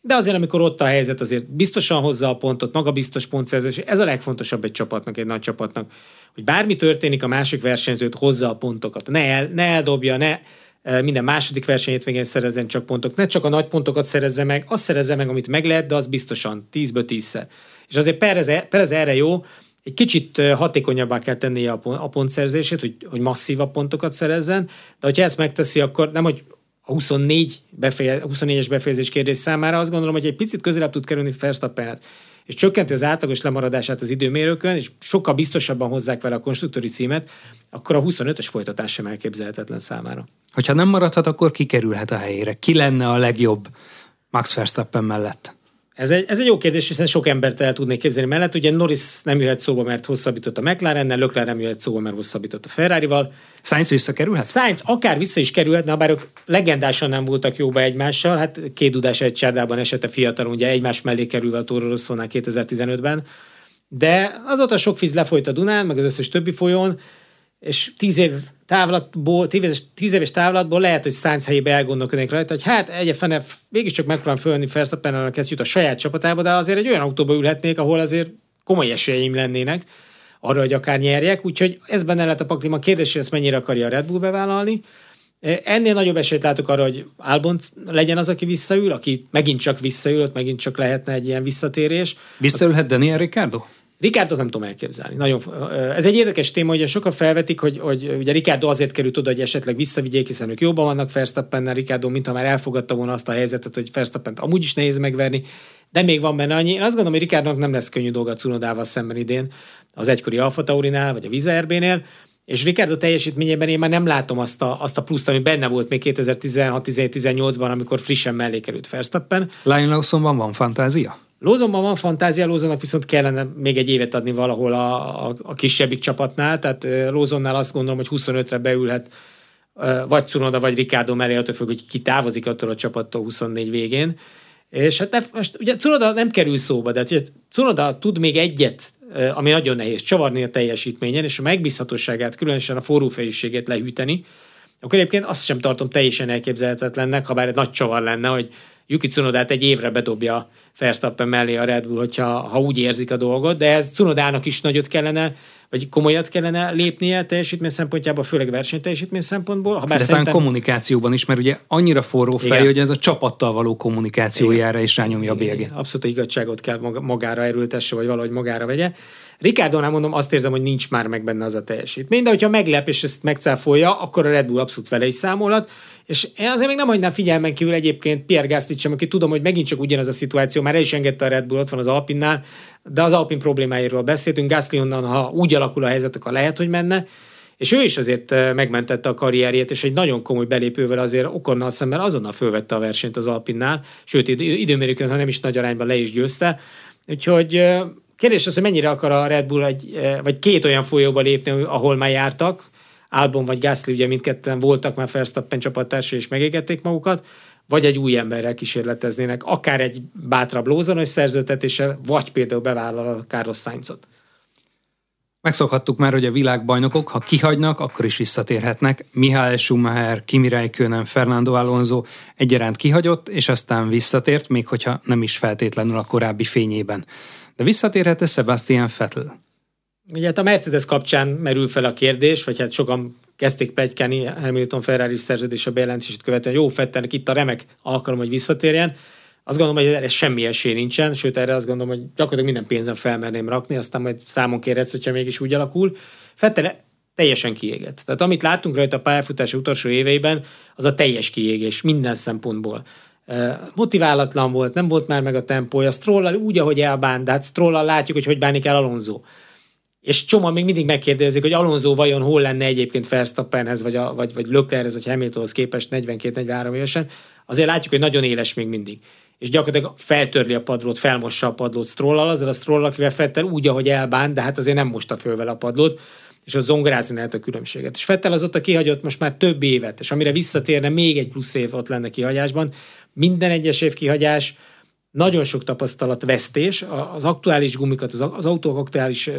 de azért, amikor ott a helyzet, azért biztosan hozza a pontot, maga biztos pontszerzés, ez a legfontosabb egy csapatnak, egy nagy csapatnak, hogy bármi történik, a másik versenyzőt hozza a pontokat. Ne, el, ne eldobja, ne e, minden második versenyét végén szerezzen csak pontok. Ne csak a nagy pontokat szerezze meg, azt szerezze meg, amit meg lehet, de az biztosan 10-ből 10-szer. És azért Perez, Perez erre jó, egy kicsit hatékonyabbá kell tennie a pontszerzését, hogy, hogy masszívabb pontokat szerezzen, de hogyha ezt megteszi, akkor nem, hogy a 24 befeje, 24-es befejezés kérdés számára azt gondolom, hogy egy picit közelebb tud kerülni Verstappenet, és csökkenti az átlagos lemaradását az időmérőkön, és sokkal biztosabban hozzák vele a konstruktori címet, akkor a 25-ös folytatás sem elképzelhetetlen számára. Hogyha nem maradhat, akkor kikerülhet a helyére. Ki lenne a legjobb Max Verstappen mellett? Ez egy, ez egy jó kérdés, hiszen sok embert el tudnék képzelni mellett. Ugye Norris nem jöhet szóba, mert hosszabbított a McLarennel, Leclerc nem jöhet szóba, mert hosszabbított a Ferrari-val. Sainz visszakerülhet? Sainz akár vissza is kerülhetne, bár ők legendásan nem voltak jóba egymással. Hát két dudás egy csárdában esete fiatal, ugye egymás mellé kerülve a Toro Rosszónál 2015-ben. De azóta sok víz lefolyt a Dunán, meg az összes többi folyón, és tíz év távlatból, tíz éves, tíz éves távlatból lehet, hogy Sainz helyébe elgondolkodnék rajta, hogy hát egy fene mégiscsak megpróbálom fölni Verstappen ezt jut a saját csapatába, de azért egy olyan autóba ülhetnék, ahol azért komoly esélyeim lennének arra, hogy akár nyerjek, úgyhogy ez benne lehet a paklima. Kérdés, hogy ezt mennyire akarja a Red Bull bevállalni. Ennél nagyobb esélyt látok arra, hogy Albon legyen az, aki visszaül, aki megint csak visszaül, ott megint csak lehetne egy ilyen visszatérés. Visszaülhet Daniel Ricardo? Ricardo nem tudom elképzelni. Nagyon, ez egy érdekes téma, hogy sokan felvetik, hogy, hogy ugye Ricardo azért került oda, hogy esetleg visszavigyék, hiszen ők jobban vannak Verstappennel, Ricardo, mintha már elfogadta volna azt a helyzetet, hogy Verstappent amúgy is nehéz megverni, de még van benne annyi. Én azt gondolom, hogy Ricardo nem lesz könnyű dolga Cunodával szemben idén, az egykori Alfa Taurinál, vagy a Viza RB-nél, és Ricardo teljesítményében én már nem látom azt a, azt a pluszt, ami benne volt még 2016-18-ban, amikor frissen mellé került Verstappen. Lion Lawsonban van fantázia? Lózonban van fantázia, Lózonnak viszont kellene még egy évet adni valahol a, a, a kisebbik csapatnál, tehát Lózonnál azt gondolom, hogy 25-re beülhet vagy Cunoda, vagy Ricardo mellé, attól függ, hogy ki távozik attól a csapattól 24 végén. És hát ne, most ugye Cunoda nem kerül szóba, de hát Cunoda tud még egyet, ami nagyon nehéz, csavarni a teljesítményen, és a megbízhatóságát, különösen a forrófejűségét lehűteni, akkor egyébként azt sem tartom teljesen elképzelhetetlennek, ha bár egy nagy csavar lenne, hogy Yuki Cunodát egy évre bedobja Verstappen mellé a Red Bull, hogyha ha úgy érzik a dolgot, de ez Cunodának is nagyot kellene, vagy komolyat kellene lépnie teljesítmény szempontjából, főleg versenyteljesítmény szempontból. Ha bár de szerintem... kommunikációban is, mert ugye annyira forró fej, Igen. hogy ez a csapattal való kommunikációjára is rányomja a bélyegét. Abszolút igazságot kell magára erőltesse, vagy valahogy magára vegye. Ricardo mondom, azt érzem, hogy nincs már meg benne az a teljesítmény, de hogyha meglep és ezt megcáfolja, akkor a Red Bull abszolút vele is számolhat. És én azért még nem hagynám figyelmen kívül egyébként Pierre Gastit sem, aki tudom, hogy megint csak ugyanaz a szituáció, már el is engedte a Red Bull, ott van az Alpinnál, de az Alpin problémáiról beszéltünk. Gasly onnan, ha úgy alakul a helyzet, akkor lehet, hogy menne. És ő is azért megmentette a karrierjét, és egy nagyon komoly belépővel azért Okonnal szemben azonnal fölvette a versenyt az Alpinnál, sőt időmérőkön, ha nem is nagy arányban le is győzte. Úgyhogy kérdés az, hogy mennyire akar a Red Bull egy, vagy két olyan folyóba lépni, ahol már jártak, Albon vagy Gasly, ugye mindketten voltak már Verstappen csapattársai és megégették magukat, vagy egy új emberrel kísérleteznének, akár egy bátrabb lózanos szerzőtetéssel, vagy például bevállal a Carlos Sainzot. Megszokhattuk már, hogy a világbajnokok, ha kihagynak, akkor is visszatérhetnek. Mihály Schumacher, Kimi Räikkönen, Fernando Alonso egyaránt kihagyott, és aztán visszatért, még hogyha nem is feltétlenül a korábbi fényében. De visszatérhet-e Sebastian Vettel? Ugye hát a Mercedes kapcsán merül fel a kérdés, vagy hát sokan kezdték plegykálni Hamilton Ferrari szerződés a bejelentését követően, jó Fettelnek itt a remek alkalom, hogy visszatérjen. Azt gondolom, hogy ez semmi esély nincsen, sőt erre azt gondolom, hogy gyakorlatilag minden pénzem felmerném rakni, aztán majd számon kérhetsz, hogyha mégis úgy alakul. Fettel teljesen kiégett. Tehát amit láttunk rajta a pályafutása utolsó éveiben, az a teljes kiégés minden szempontból. Motiválatlan volt, nem volt már meg a tempója, Strollal úgy, ahogy elbánt, de hát Strollal látjuk, hogy hogy bánik el Alonso. És csomó még mindig megkérdezik, hogy Alonso vajon hol lenne egyébként Verstappenhez, vagy, a, vagy, vagy Leclerchez, vagy Hamiltonhoz képest 42-43 évesen. Azért látjuk, hogy nagyon éles még mindig és gyakorlatilag feltörli a padlót, felmossa a padlót Strollal, azzal a Stroll, akivel Fettel úgy, ahogy elbánt, de hát azért nem mosta föl vele a padlót, és az zongorázni lehet a különbséget. És Fettel a kihagyott most már több évet, és amire visszatérne még egy plusz év ott lenne kihagyásban, minden egyes év kihagyás, nagyon sok tapasztalat vesztés, az aktuális gumikat, az, autók aktuális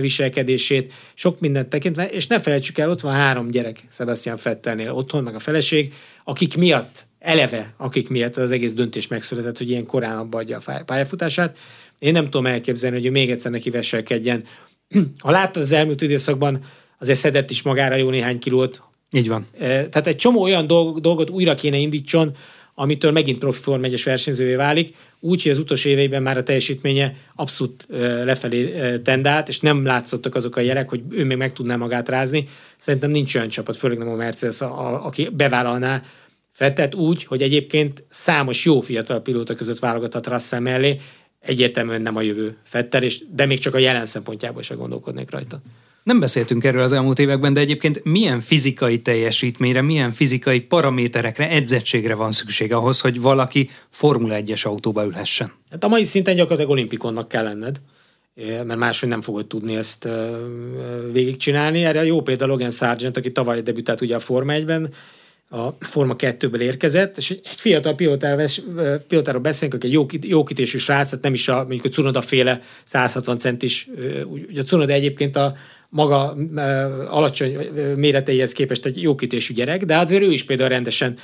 viselkedését, sok mindent tekintve, és ne felejtsük el, ott van három gyerek Sebastian Fettelnél, otthon, meg a feleség, akik miatt eleve, akik miatt az egész döntés megszületett, hogy ilyen korán abba adja a pályafutását. Én nem tudom elképzelni, hogy ő még egyszer neki veselkedjen. (clears throat) Ha láttad az elmúlt időszakban, azért szedett is magára jó néhány kilót. Így van. Tehát egy csomó olyan dolgot újra kéne indítson, amitől megint profi Form 1 versenyzővé válik, úgy, hogy az utolsó éveiben már a teljesítménye abszolút lefelé tendált, és nem látszottak azok a jelek, hogy ő még meg tudná magát rázni. Szerintem nincs olyan csapat, főleg nem a Mercedes, a, a, aki bevállalná Fettet úgy, hogy egyébként számos jó fiatal pilóta között válogathat Russell mellé, egyértelműen nem a jövő Fettel, és, de még csak a jelen szempontjából se gondolkodnék rajta. Nem beszéltünk erről az elmúlt években, de egyébként milyen fizikai teljesítményre, milyen fizikai paraméterekre, edzettségre van szükség ahhoz, hogy valaki Formula 1-es autóba ülhessen? Hát a mai szinten gyakorlatilag olimpikonnak kell lenned, mert máshogy nem fogod tudni ezt végigcsinálni. Erre jó példa Logan Sargent, aki tavaly debütált ugye a Forma 1-ben, a Forma 2-ből érkezett, és egy fiatal pilótáról beszélünk, aki egy jó, jó kitésű srác, tehát nem is a, mondjuk a Cunoda féle 160 centis, ugye a Cunoda egyébként a maga alacsony méreteihez képest egy jó kitésű gyerek, de azért ő is például rendesen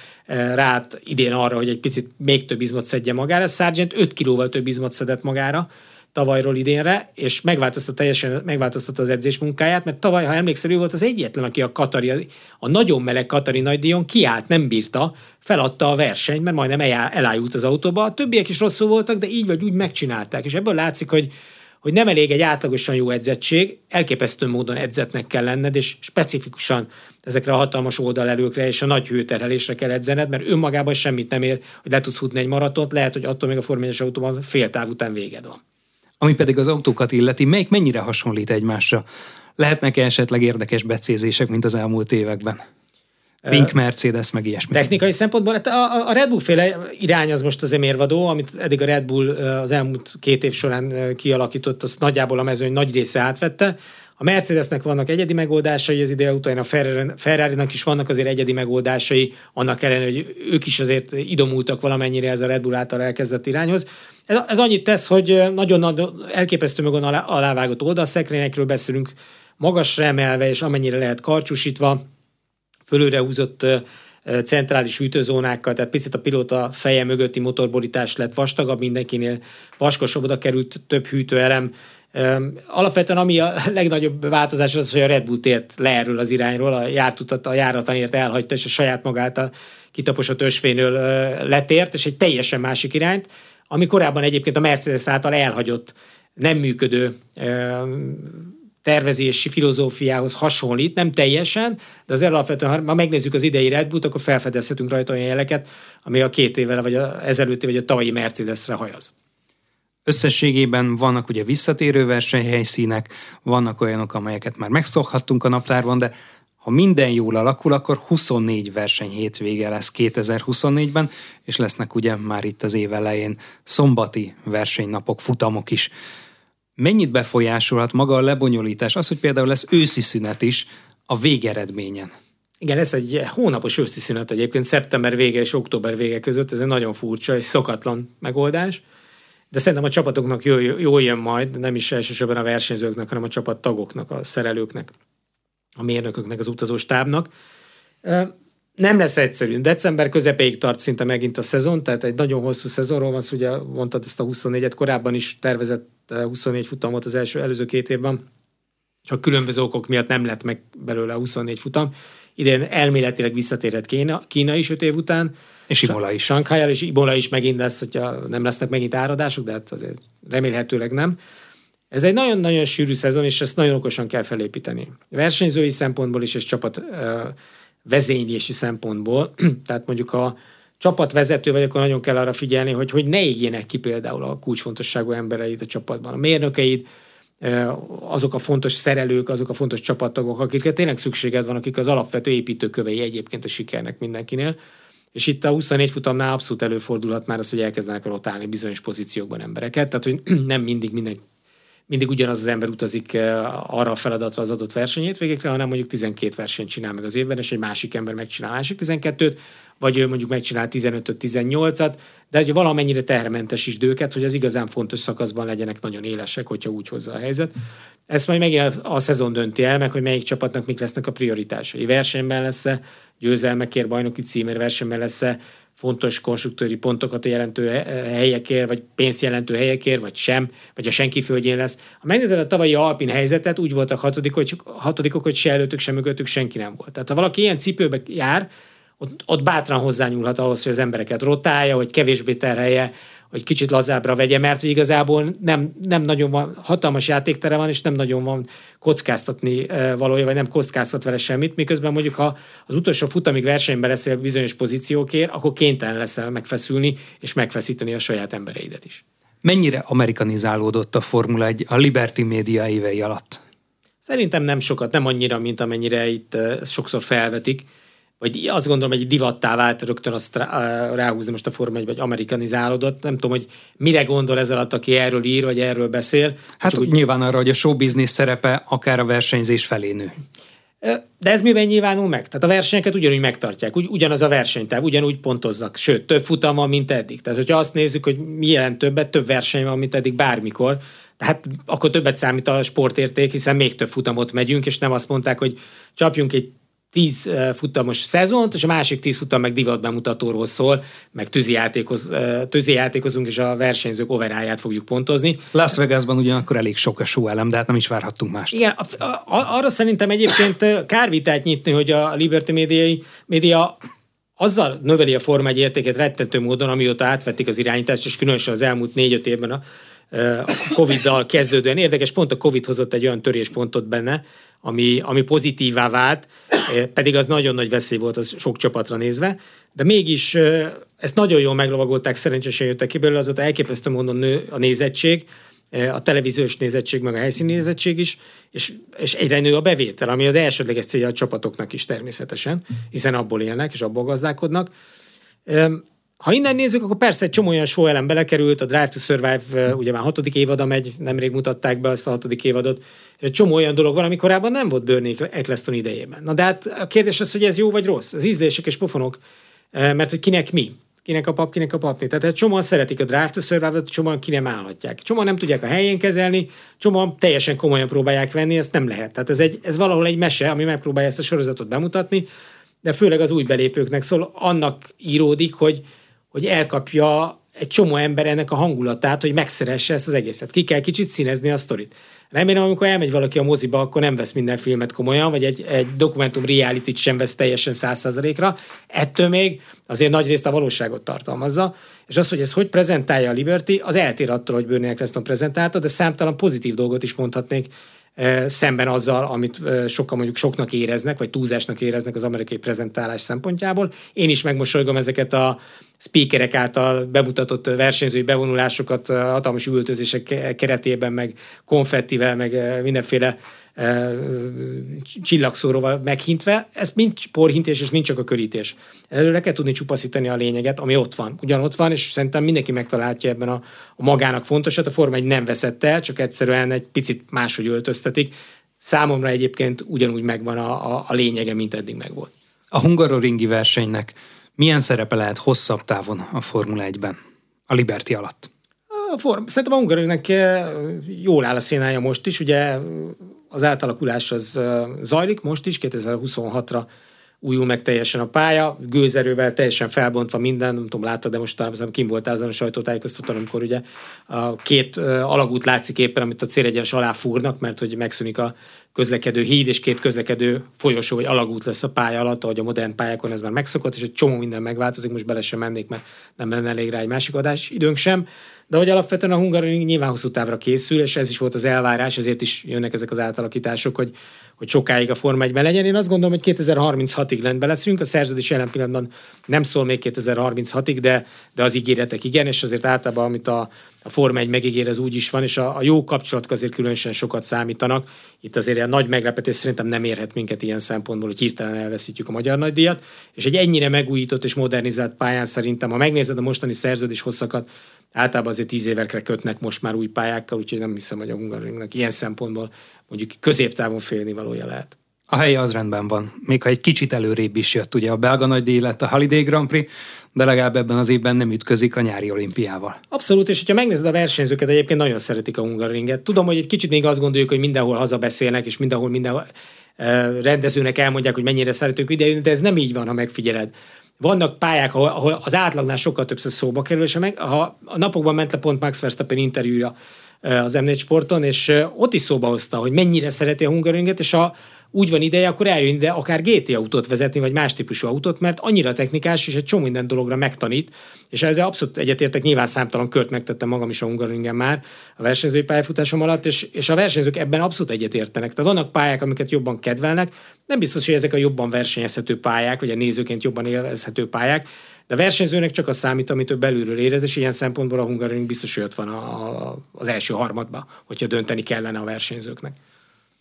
rát idén arra, hogy egy picit még több izmot szedje magára. Sargent 5 kilóval több izmot szedett magára, tavalyról idénre, és megváltoztatta teljesen megváltoztatta az edzés munkáját, mert tavaly, ha emlékszel, ő volt az egyetlen, aki a Katari, a nagyon meleg Katari nagydíjon kiállt, nem bírta, feladta a versenyt, mert majdnem elájult az autóba. A többiek is rosszul voltak, de így vagy úgy megcsinálták, és ebből látszik, hogy hogy nem elég egy átlagosan jó edzettség, elképesztő módon edzetnek kell lenned, és specifikusan ezekre a hatalmas oldalelőkre és a nagy hőterhelésre kell edzened, mert önmagában semmit nem ér, hogy le tudsz futni egy maratont, lehet, hogy attól még a formányos autóban fél táv után véged van. Ami pedig az autókat illeti, melyik mennyire hasonlít egymásra? Lehetnek -e esetleg érdekes becézések, mint az elmúlt években? Pink Mercedes, meg ilyesmi. Technikai szempontból hát a, a Red Bull féle irány az most azért mérvadó, amit eddig a Red Bull az elmúlt két év során kialakított, azt nagyjából a mezőny nagy része átvette. A Mercedesnek vannak egyedi megoldásai az ide után, a Ferrari-nak is vannak azért egyedi megoldásai, annak ellenére, hogy ők is azért idomultak valamennyire ez a Red Bull által elkezdett irányhoz. Ez, ez annyit tesz, hogy nagyon nagy, elképesztő mögön alá, alávágott oldalszekrényekről beszélünk, magasra emelve és amennyire lehet karcsúsítva, fölőre húzott centrális hűtőzónákkal, tehát picit a pilóta feje mögötti motorborítás lett vastagabb, mindenkinél vaskosabb, oda került több hűtőelem. Alapvetően ami a (laughs) legnagyobb változás az, hogy a Red Bull tért le erről az irányról, a jártutat, a járatanért elhagyta, és a saját magát a kitaposott ösvényről letért, és egy teljesen másik irányt, ami korábban egyébként a Mercedes által elhagyott, nem működő tervezési filozófiához hasonlít, nem teljesen, de az alapvetően, ha megnézzük az idei Red Bull-t, akkor felfedezhetünk rajta olyan jeleket, ami a két évvel, vagy a ezelőtti, vagy a tavalyi Mercedesre hajaz. Összességében vannak ugye visszatérő versenyhelyszínek, vannak olyanok, amelyeket már megszokhattunk a naptárban, de ha minden jól alakul, akkor 24 verseny hétvége lesz 2024-ben, és lesznek ugye már itt az év elején szombati versenynapok, futamok is. Mennyit befolyásolhat maga a lebonyolítás, az, hogy például lesz őszi szünet is a végeredményen? Igen, ez egy hónapos őszi szünet egyébként, szeptember vége és október vége között, ez egy nagyon furcsa és szokatlan megoldás. De szerintem a csapatoknak jól, jól jön majd, nem is elsősorban a versenyzőknek, hanem a csapattagoknak, a szerelőknek a mérnököknek, az utazóstábnak. Nem lesz egyszerű. December közepéig tart szinte megint a szezon, tehát egy nagyon hosszú szezonról van szó, ugye mondtad ezt a 24-et, korábban is tervezett 24 futamot az első előző két évben, csak különböző okok miatt nem lett meg belőle 24 futam. Idén elméletileg visszatérhet Kína, Kína is öt év után, És Imola is. Sankhájjal, és Imola is megint lesz, hogyha nem lesznek megint áradások, de hát azért remélhetőleg nem. Ez egy nagyon-nagyon sűrű szezon, és ezt nagyon okosan kell felépíteni. Versenyzői szempontból is, és csapat vezénylési szempontból. (clears throat) Tehát mondjuk a csapatvezető vagy, akkor nagyon kell arra figyelni, hogy, hogy ne égjenek ki például a kulcsfontosságú embereit a csapatban. A mérnökeid, azok a fontos szerelők, azok a fontos csapattagok, akikre tényleg szükséged van, akik az alapvető építőkövei egyébként a sikernek mindenkinél. És itt a 24 futamnál abszolút előfordulhat már az, hogy elkezdenek rotálni bizonyos pozíciókban embereket, tehát hogy (clears throat) nem mindig minden mindig ugyanaz az ember utazik arra a feladatra az adott versenyét végekre, hanem mondjuk 12 versenyt csinál meg az évben, és egy másik ember megcsinál másik 12-t, vagy ő mondjuk megcsinál 15-öt, 18-at, de hogy valamennyire is őket, hogy az igazán fontos szakaszban legyenek nagyon élesek, hogyha úgy hozza a helyzet. Ezt majd megint a szezon dönti el, meg hogy melyik csapatnak mik lesznek a prioritásai. Versenyben lesz-e, győzelmekért, bajnoki címér versenyben lesz-e, fontos konstruktőri pontokat jelentő helyekért, vagy pénzt jelentő helyekért, vagy sem, vagy a senki földjén lesz. Ha megnézed a tavalyi Alpin helyzetet, úgy voltak hatodik, hogy, hatodikok, hogy se előttük, sem mögöttük senki nem volt. Tehát ha valaki ilyen cipőbe jár, ott, ott bátran hozzányúlhat ahhoz, hogy az embereket rotálja, hogy kevésbé terhelje, hogy kicsit lazábbra vegye, mert hogy igazából nem, nem nagyon van, hatalmas játéktere van, és nem nagyon van kockáztatni valója, vagy nem kockáztat vele semmit, miközben mondjuk ha az utolsó futamig versenyben leszel bizonyos pozíciókért, akkor kénytelen leszel megfeszülni, és megfeszíteni a saját embereidet is. Mennyire amerikanizálódott a Formula 1 a Liberty Media évei alatt? Szerintem nem sokat, nem annyira, mint amennyire itt ezt sokszor felvetik vagy azt gondolom, hogy divattá vált rögtön azt ráhúzni most a Forma 1 vagy amerikanizálódott. Nem tudom, hogy mire gondol ez alatt, aki erről ír, vagy erről beszél. Hát úgy... nyilván arra, hogy a show business szerepe akár a versenyzés felé nő. De ez miben nyilvánul meg? Tehát a versenyeket ugyanúgy megtartják, ugy, ugyanaz a versenytáv, ugyanúgy pontozzak, sőt, több futam van, mint eddig. Tehát, hogyha azt nézzük, hogy mi jelent többet, több verseny van, mint eddig bármikor, tehát akkor többet számít a sportérték, hiszen még több futamot megyünk, és nem azt mondták, hogy csapjunk egy tíz futamos szezont, és a másik tíz futam meg divat bemutatóról szól, meg tűzi, játékoz, tűzi játékozunk, és a versenyzők overáját fogjuk pontozni. Las Vegasban ugyanakkor elég sok a show elem, de hát nem is várhattunk más. Igen, a, a, arra szerintem egyébként kárvitát nyitni, hogy a Liberty Media, Media azzal növeli a Forma egy értéket rettentő módon, amióta átvették az irányítást, és különösen az elmúlt négy-öt évben a, a Covid-dal kezdődően érdekes, pont a Covid hozott egy olyan töréspontot benne, ami, ami pozitívá vált, eh, pedig az nagyon nagy veszély volt az sok csapatra nézve, de mégis eh, ezt nagyon jól meglovagolták, szerencsésen jöttek ki belőle, azóta elképesztő módon nő a nézettség, eh, a televíziós nézettség, meg a helyszíni nézettség is, és, és egyre nő a bevétel, ami az elsődleges célja a csapatoknak is természetesen, hiszen abból élnek és abból gazdálkodnak. Ha innen nézzük, akkor persze egy csomó olyan show elem belekerült, a Drive to Survive ugye már hatodik évada megy, nemrég mutatták be azt a hatodik évadot, egy csomó olyan dolog van, ami korábban nem volt Bernie Eccleston idejében. Na de hát a kérdés az, hogy ez jó vagy rossz. Az ízlések és pofonok, mert hogy kinek mi kinek a pap, kinek a papni. Tehát egy csomóan szeretik a Drive to Survive-ot, csomóan ki nem állhatják. Csomóan nem tudják a helyén kezelni, csomóan teljesen komolyan próbálják venni, ezt nem lehet. Tehát ez, egy, ez valahol egy mese, ami megpróbálja ezt a sorozatot bemutatni, de főleg az új belépőknek szól, annak íródik, hogy, hogy elkapja egy csomó ember ennek a hangulatát, hogy megszeresse ezt az egészet. Ki kell kicsit színezni a sztorit. Remélem, amikor elmegy valaki a moziba, akkor nem vesz minden filmet komolyan, vagy egy, egy dokumentum reality sem vesz teljesen száz százalékra. Ettől még azért nagy részt a valóságot tartalmazza. És az, hogy ez hogy prezentálja a Liberty, az eltér attól, hogy Bernie Eccleston prezentálta, de számtalan pozitív dolgot is mondhatnék szemben azzal, amit sokan mondjuk soknak éreznek, vagy túlzásnak éreznek az amerikai prezentálás szempontjából. Én is megmosolygom ezeket a speakerek által bemutatott versenyzői bevonulásokat hatalmas üvöltözések keretében, meg konfettivel, meg mindenféle csillagszóróval meghintve, ez mind porhintés és mind csak a körítés. Előre kell tudni csupaszítani a lényeget, ami ott van. Ugyan ott van, és szerintem mindenki megtalálja ebben a, a magának fontosat. A Forma egy nem veszett el, csak egyszerűen egy picit máshogy öltöztetik. Számomra egyébként ugyanúgy megvan a, a, a lényege, mint eddig megvolt. A hungaroringi versenynek milyen szerepe lehet hosszabb távon a Formula 1-ben, a Liberty alatt? A form, szerintem a hungaroringnek jól áll a szénája most is, ugye az átalakulás az zajlik. Most is, 2026-ra újul meg teljesen a pálya, gőzerővel teljesen felbontva minden, nem tudom, láttad, de most talán kim voltál azon a sajtótájékoztatón, amikor ugye a két alagút látszik éppen, amit a célegyenes alá fúrnak, mert hogy megszűnik a közlekedő híd és két közlekedő folyosó vagy alagút lesz a pálya alatt, ahogy a modern pályákon ez már megszokott, és egy csomó minden megváltozik, most bele sem mennék, mert nem lenne elég rá egy másik adás időnk sem. De hogy alapvetően a Hungaroring nyilván hosszú távra készül, és ez is volt az elvárás, ezért is jönnek ezek az átalakítások, hogy, hogy sokáig a Forma 1 legyen. Én azt gondolom, hogy 2036-ig rendben leszünk, a szerződés jelen pillanatban nem szól még 2036-ig, de, de az ígéretek igen, és azért általában, amit a, a Forma 1 megígér, az úgy is van, és a, a jó kapcsolatok azért különösen sokat számítanak. Itt azért a nagy meglepetés szerintem nem érhet minket ilyen szempontból, hogy hirtelen elveszítjük a magyar nagydíjat, és egy ennyire megújított és modernizált pályán szerintem, ha megnézed a mostani szerződés hosszakat, általában azért tíz évekre kötnek most már új pályákkal, úgyhogy nem hiszem, hogy a Hungaroringnak ilyen szempontból mondjuk középtávon félni valója lehet. A helye az rendben van. Még ha egy kicsit előrébb is jött, ugye a belga nagydíj lett a Holiday Grand Prix, de legalább ebben az évben nem ütközik a nyári olimpiával. Abszolút, és hogyha megnézed a versenyzőket, egyébként nagyon szeretik a Hungaroringet. Tudom, hogy egy kicsit még azt gondoljuk, hogy mindenhol hazabeszélnek, és mindenhol mindenhol rendezőnek elmondják, hogy mennyire szeretünk idejönni, de ez nem így van, ha megfigyeled. Vannak pályák, ahol, az átlagnál sokkal többször szóba kerül, és meg, ha a napokban ment le pont Max Verstappen interjúja az M4 sporton, és ott is szóba hozta, hogy mennyire szereti a Hungaroringet, és a, úgy van ideje, akkor eljön ide akár GT autót vezetni, vagy más típusú autót, mert annyira technikás, és egy csomó minden dologra megtanít, és ezzel abszolút egyetértek, nyilván számtalan kört megtettem magam is a Hungaroringen már a versenyzői pályafutásom alatt, és, és a versenyzők ebben abszolút egyetértenek. Tehát vannak pályák, amiket jobban kedvelnek, nem biztos, hogy ezek a jobban versenyezhető pályák, vagy a nézőként jobban élvezhető pályák, de a versenyzőnek csak a számít, amit ő belülről érez, és ilyen szempontból a Hungaroring biztos, hogy ott van a, a, az első harmadba, hogyha dönteni kellene a versenyzőknek.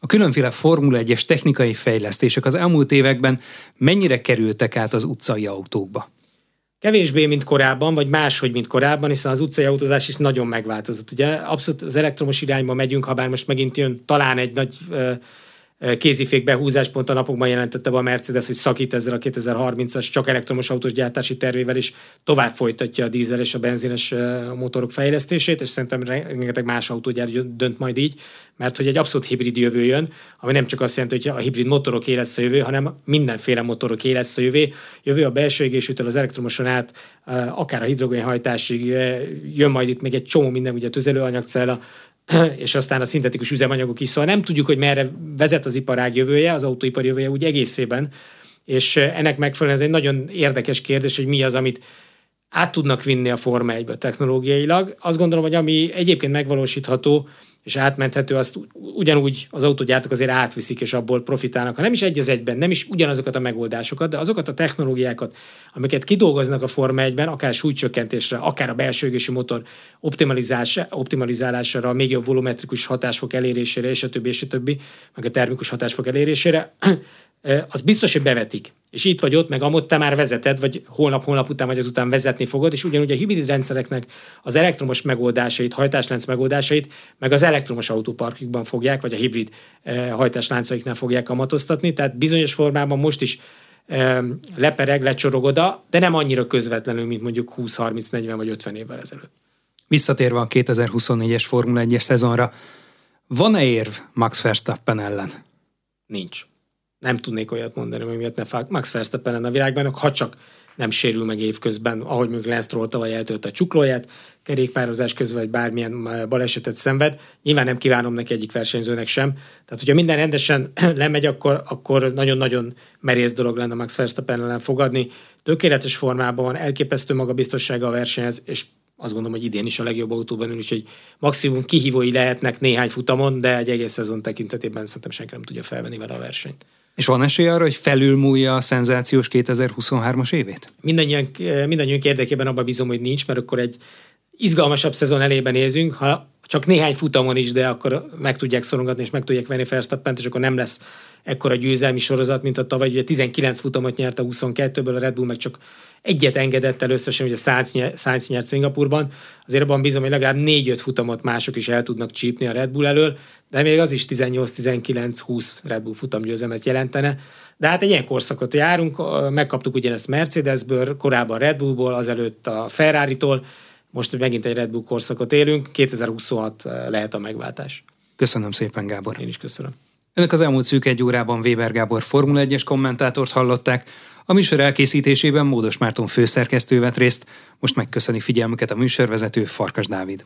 A különféle Formula 1-es technikai fejlesztések az elmúlt években mennyire kerültek át az utcai autókba? Kevésbé, mint korábban, vagy máshogy, mint korábban, hiszen az utcai autózás is nagyon megváltozott. Ugye abszolút az elektromos irányba megyünk, ha bár most megint jön talán egy nagy kézifék behúzás pont a napokban jelentette be a Mercedes, hogy szakít ezzel a 2030-as csak elektromos autós gyártási tervével is tovább folytatja a dízel és a benzines motorok fejlesztését, és szerintem rengeteg más autógyár dönt majd így, mert hogy egy abszolút hibrid jövő jön, ami nem csak azt jelenti, hogy a hibrid motorok lesz a jövő, hanem mindenféle motorok lesz a jövő. Jövő a belső égésűtől az elektromoson át, akár a hidrogénhajtásig jön majd itt még egy csomó minden, ugye a tüzelőanyagcella, (clears throat) és aztán a szintetikus üzemanyagok is, szóval nem tudjuk, hogy merre vezet az iparág jövője, az autóipar jövője úgy egészében, és ennek megfelelően ez egy nagyon érdekes kérdés, hogy mi az, amit át tudnak vinni a Forma 1 technológiailag. Azt gondolom, hogy ami egyébként megvalósítható, és átmenthető, azt ugyanúgy az autógyártók azért átviszik, és abból profitálnak. Ha nem is egy az egyben, nem is ugyanazokat a megoldásokat, de azokat a technológiákat, amiket kidolgoznak a Forma 1-ben, akár súlycsökkentésre, akár a belső égési motor optimalizálására, még jobb volumetrikus hatásfok elérésére, és a többi, és a többi, meg a termikus hatásfok elérésére, az biztos, hogy bevetik. És itt vagy ott, meg amott te már vezeted, vagy holnap-holnap után vagy azután vezetni fogod, és ugyanúgy a hibrid rendszereknek az elektromos megoldásait, hajtáslánc megoldásait, meg az elektromos autóparkjukban fogják, vagy a hibrid hajtásláncaiknál fogják kamatoztatni, tehát bizonyos formában most is lepereg, lecsorog oda, de nem annyira közvetlenül, mint mondjuk 20, 30, 40 vagy 50 évvel ezelőtt. Visszatérve a 2024-es Formula 1-es szezonra, van-e érv Max Verstappen ellen? Nincs nem tudnék olyat mondani, hogy miatt ne Max Verstappen lenne a világbajnok, ha csak nem sérül meg évközben, ahogy mondjuk Lance Stroll tavaly eltölt a csuklóját, kerékpározás közben, vagy bármilyen balesetet szenved. Nyilván nem kívánom neki egyik versenyzőnek sem. Tehát, hogyha minden rendesen (clears throat) lemegy, akkor, akkor nagyon-nagyon merész dolog lenne Max Verstappen ellen fogadni. Tökéletes formában van, elképesztő magabiztossága a versenyhez, és azt gondolom, hogy idén is a legjobb autóban ül, úgyhogy maximum kihívói lehetnek néhány futamon, de egy egész szezon tekintetében szerintem senki nem tudja felvenni vele a versenyt. És van esély arra, hogy felülmúlja a szenzációs 2023-as évét? Mindannyian, mindannyiunk érdekében abban bízom, hogy nincs, mert akkor egy izgalmasabb szezon elében nézünk, ha csak néhány futamon is, de akkor meg tudják szorongatni és meg tudják venni Verstappent, és akkor nem lesz ekkora győzelmi sorozat, mint a tavaly. Ugye 19 futamot nyert a 22-ből, a Red Bull meg csak egyet engedett el összesen, hogy a Sainz nyert Szingapurban. Azért abban bízom, hogy legalább 4-5 futamot mások is el tudnak csípni a Red Bull elől, de még az is 18-19-20 Red Bull futamgyőzelmet jelentene. De hát egy ilyen korszakot járunk, megkaptuk ugyanezt Mercedesből, korábban Red Bullból, azelőtt a Ferrari-tól, most megint egy Red Bull korszakot élünk, 2026 lehet a megváltás. Köszönöm szépen, Gábor. Én is köszönöm. Önök az elmúlt szűk egy órában Weber Gábor Formula 1-es kommentátort hallották. A műsor elkészítésében Módos Márton főszerkesztő vett részt. Most megköszöni figyelmüket a műsorvezető Farkas Dávid.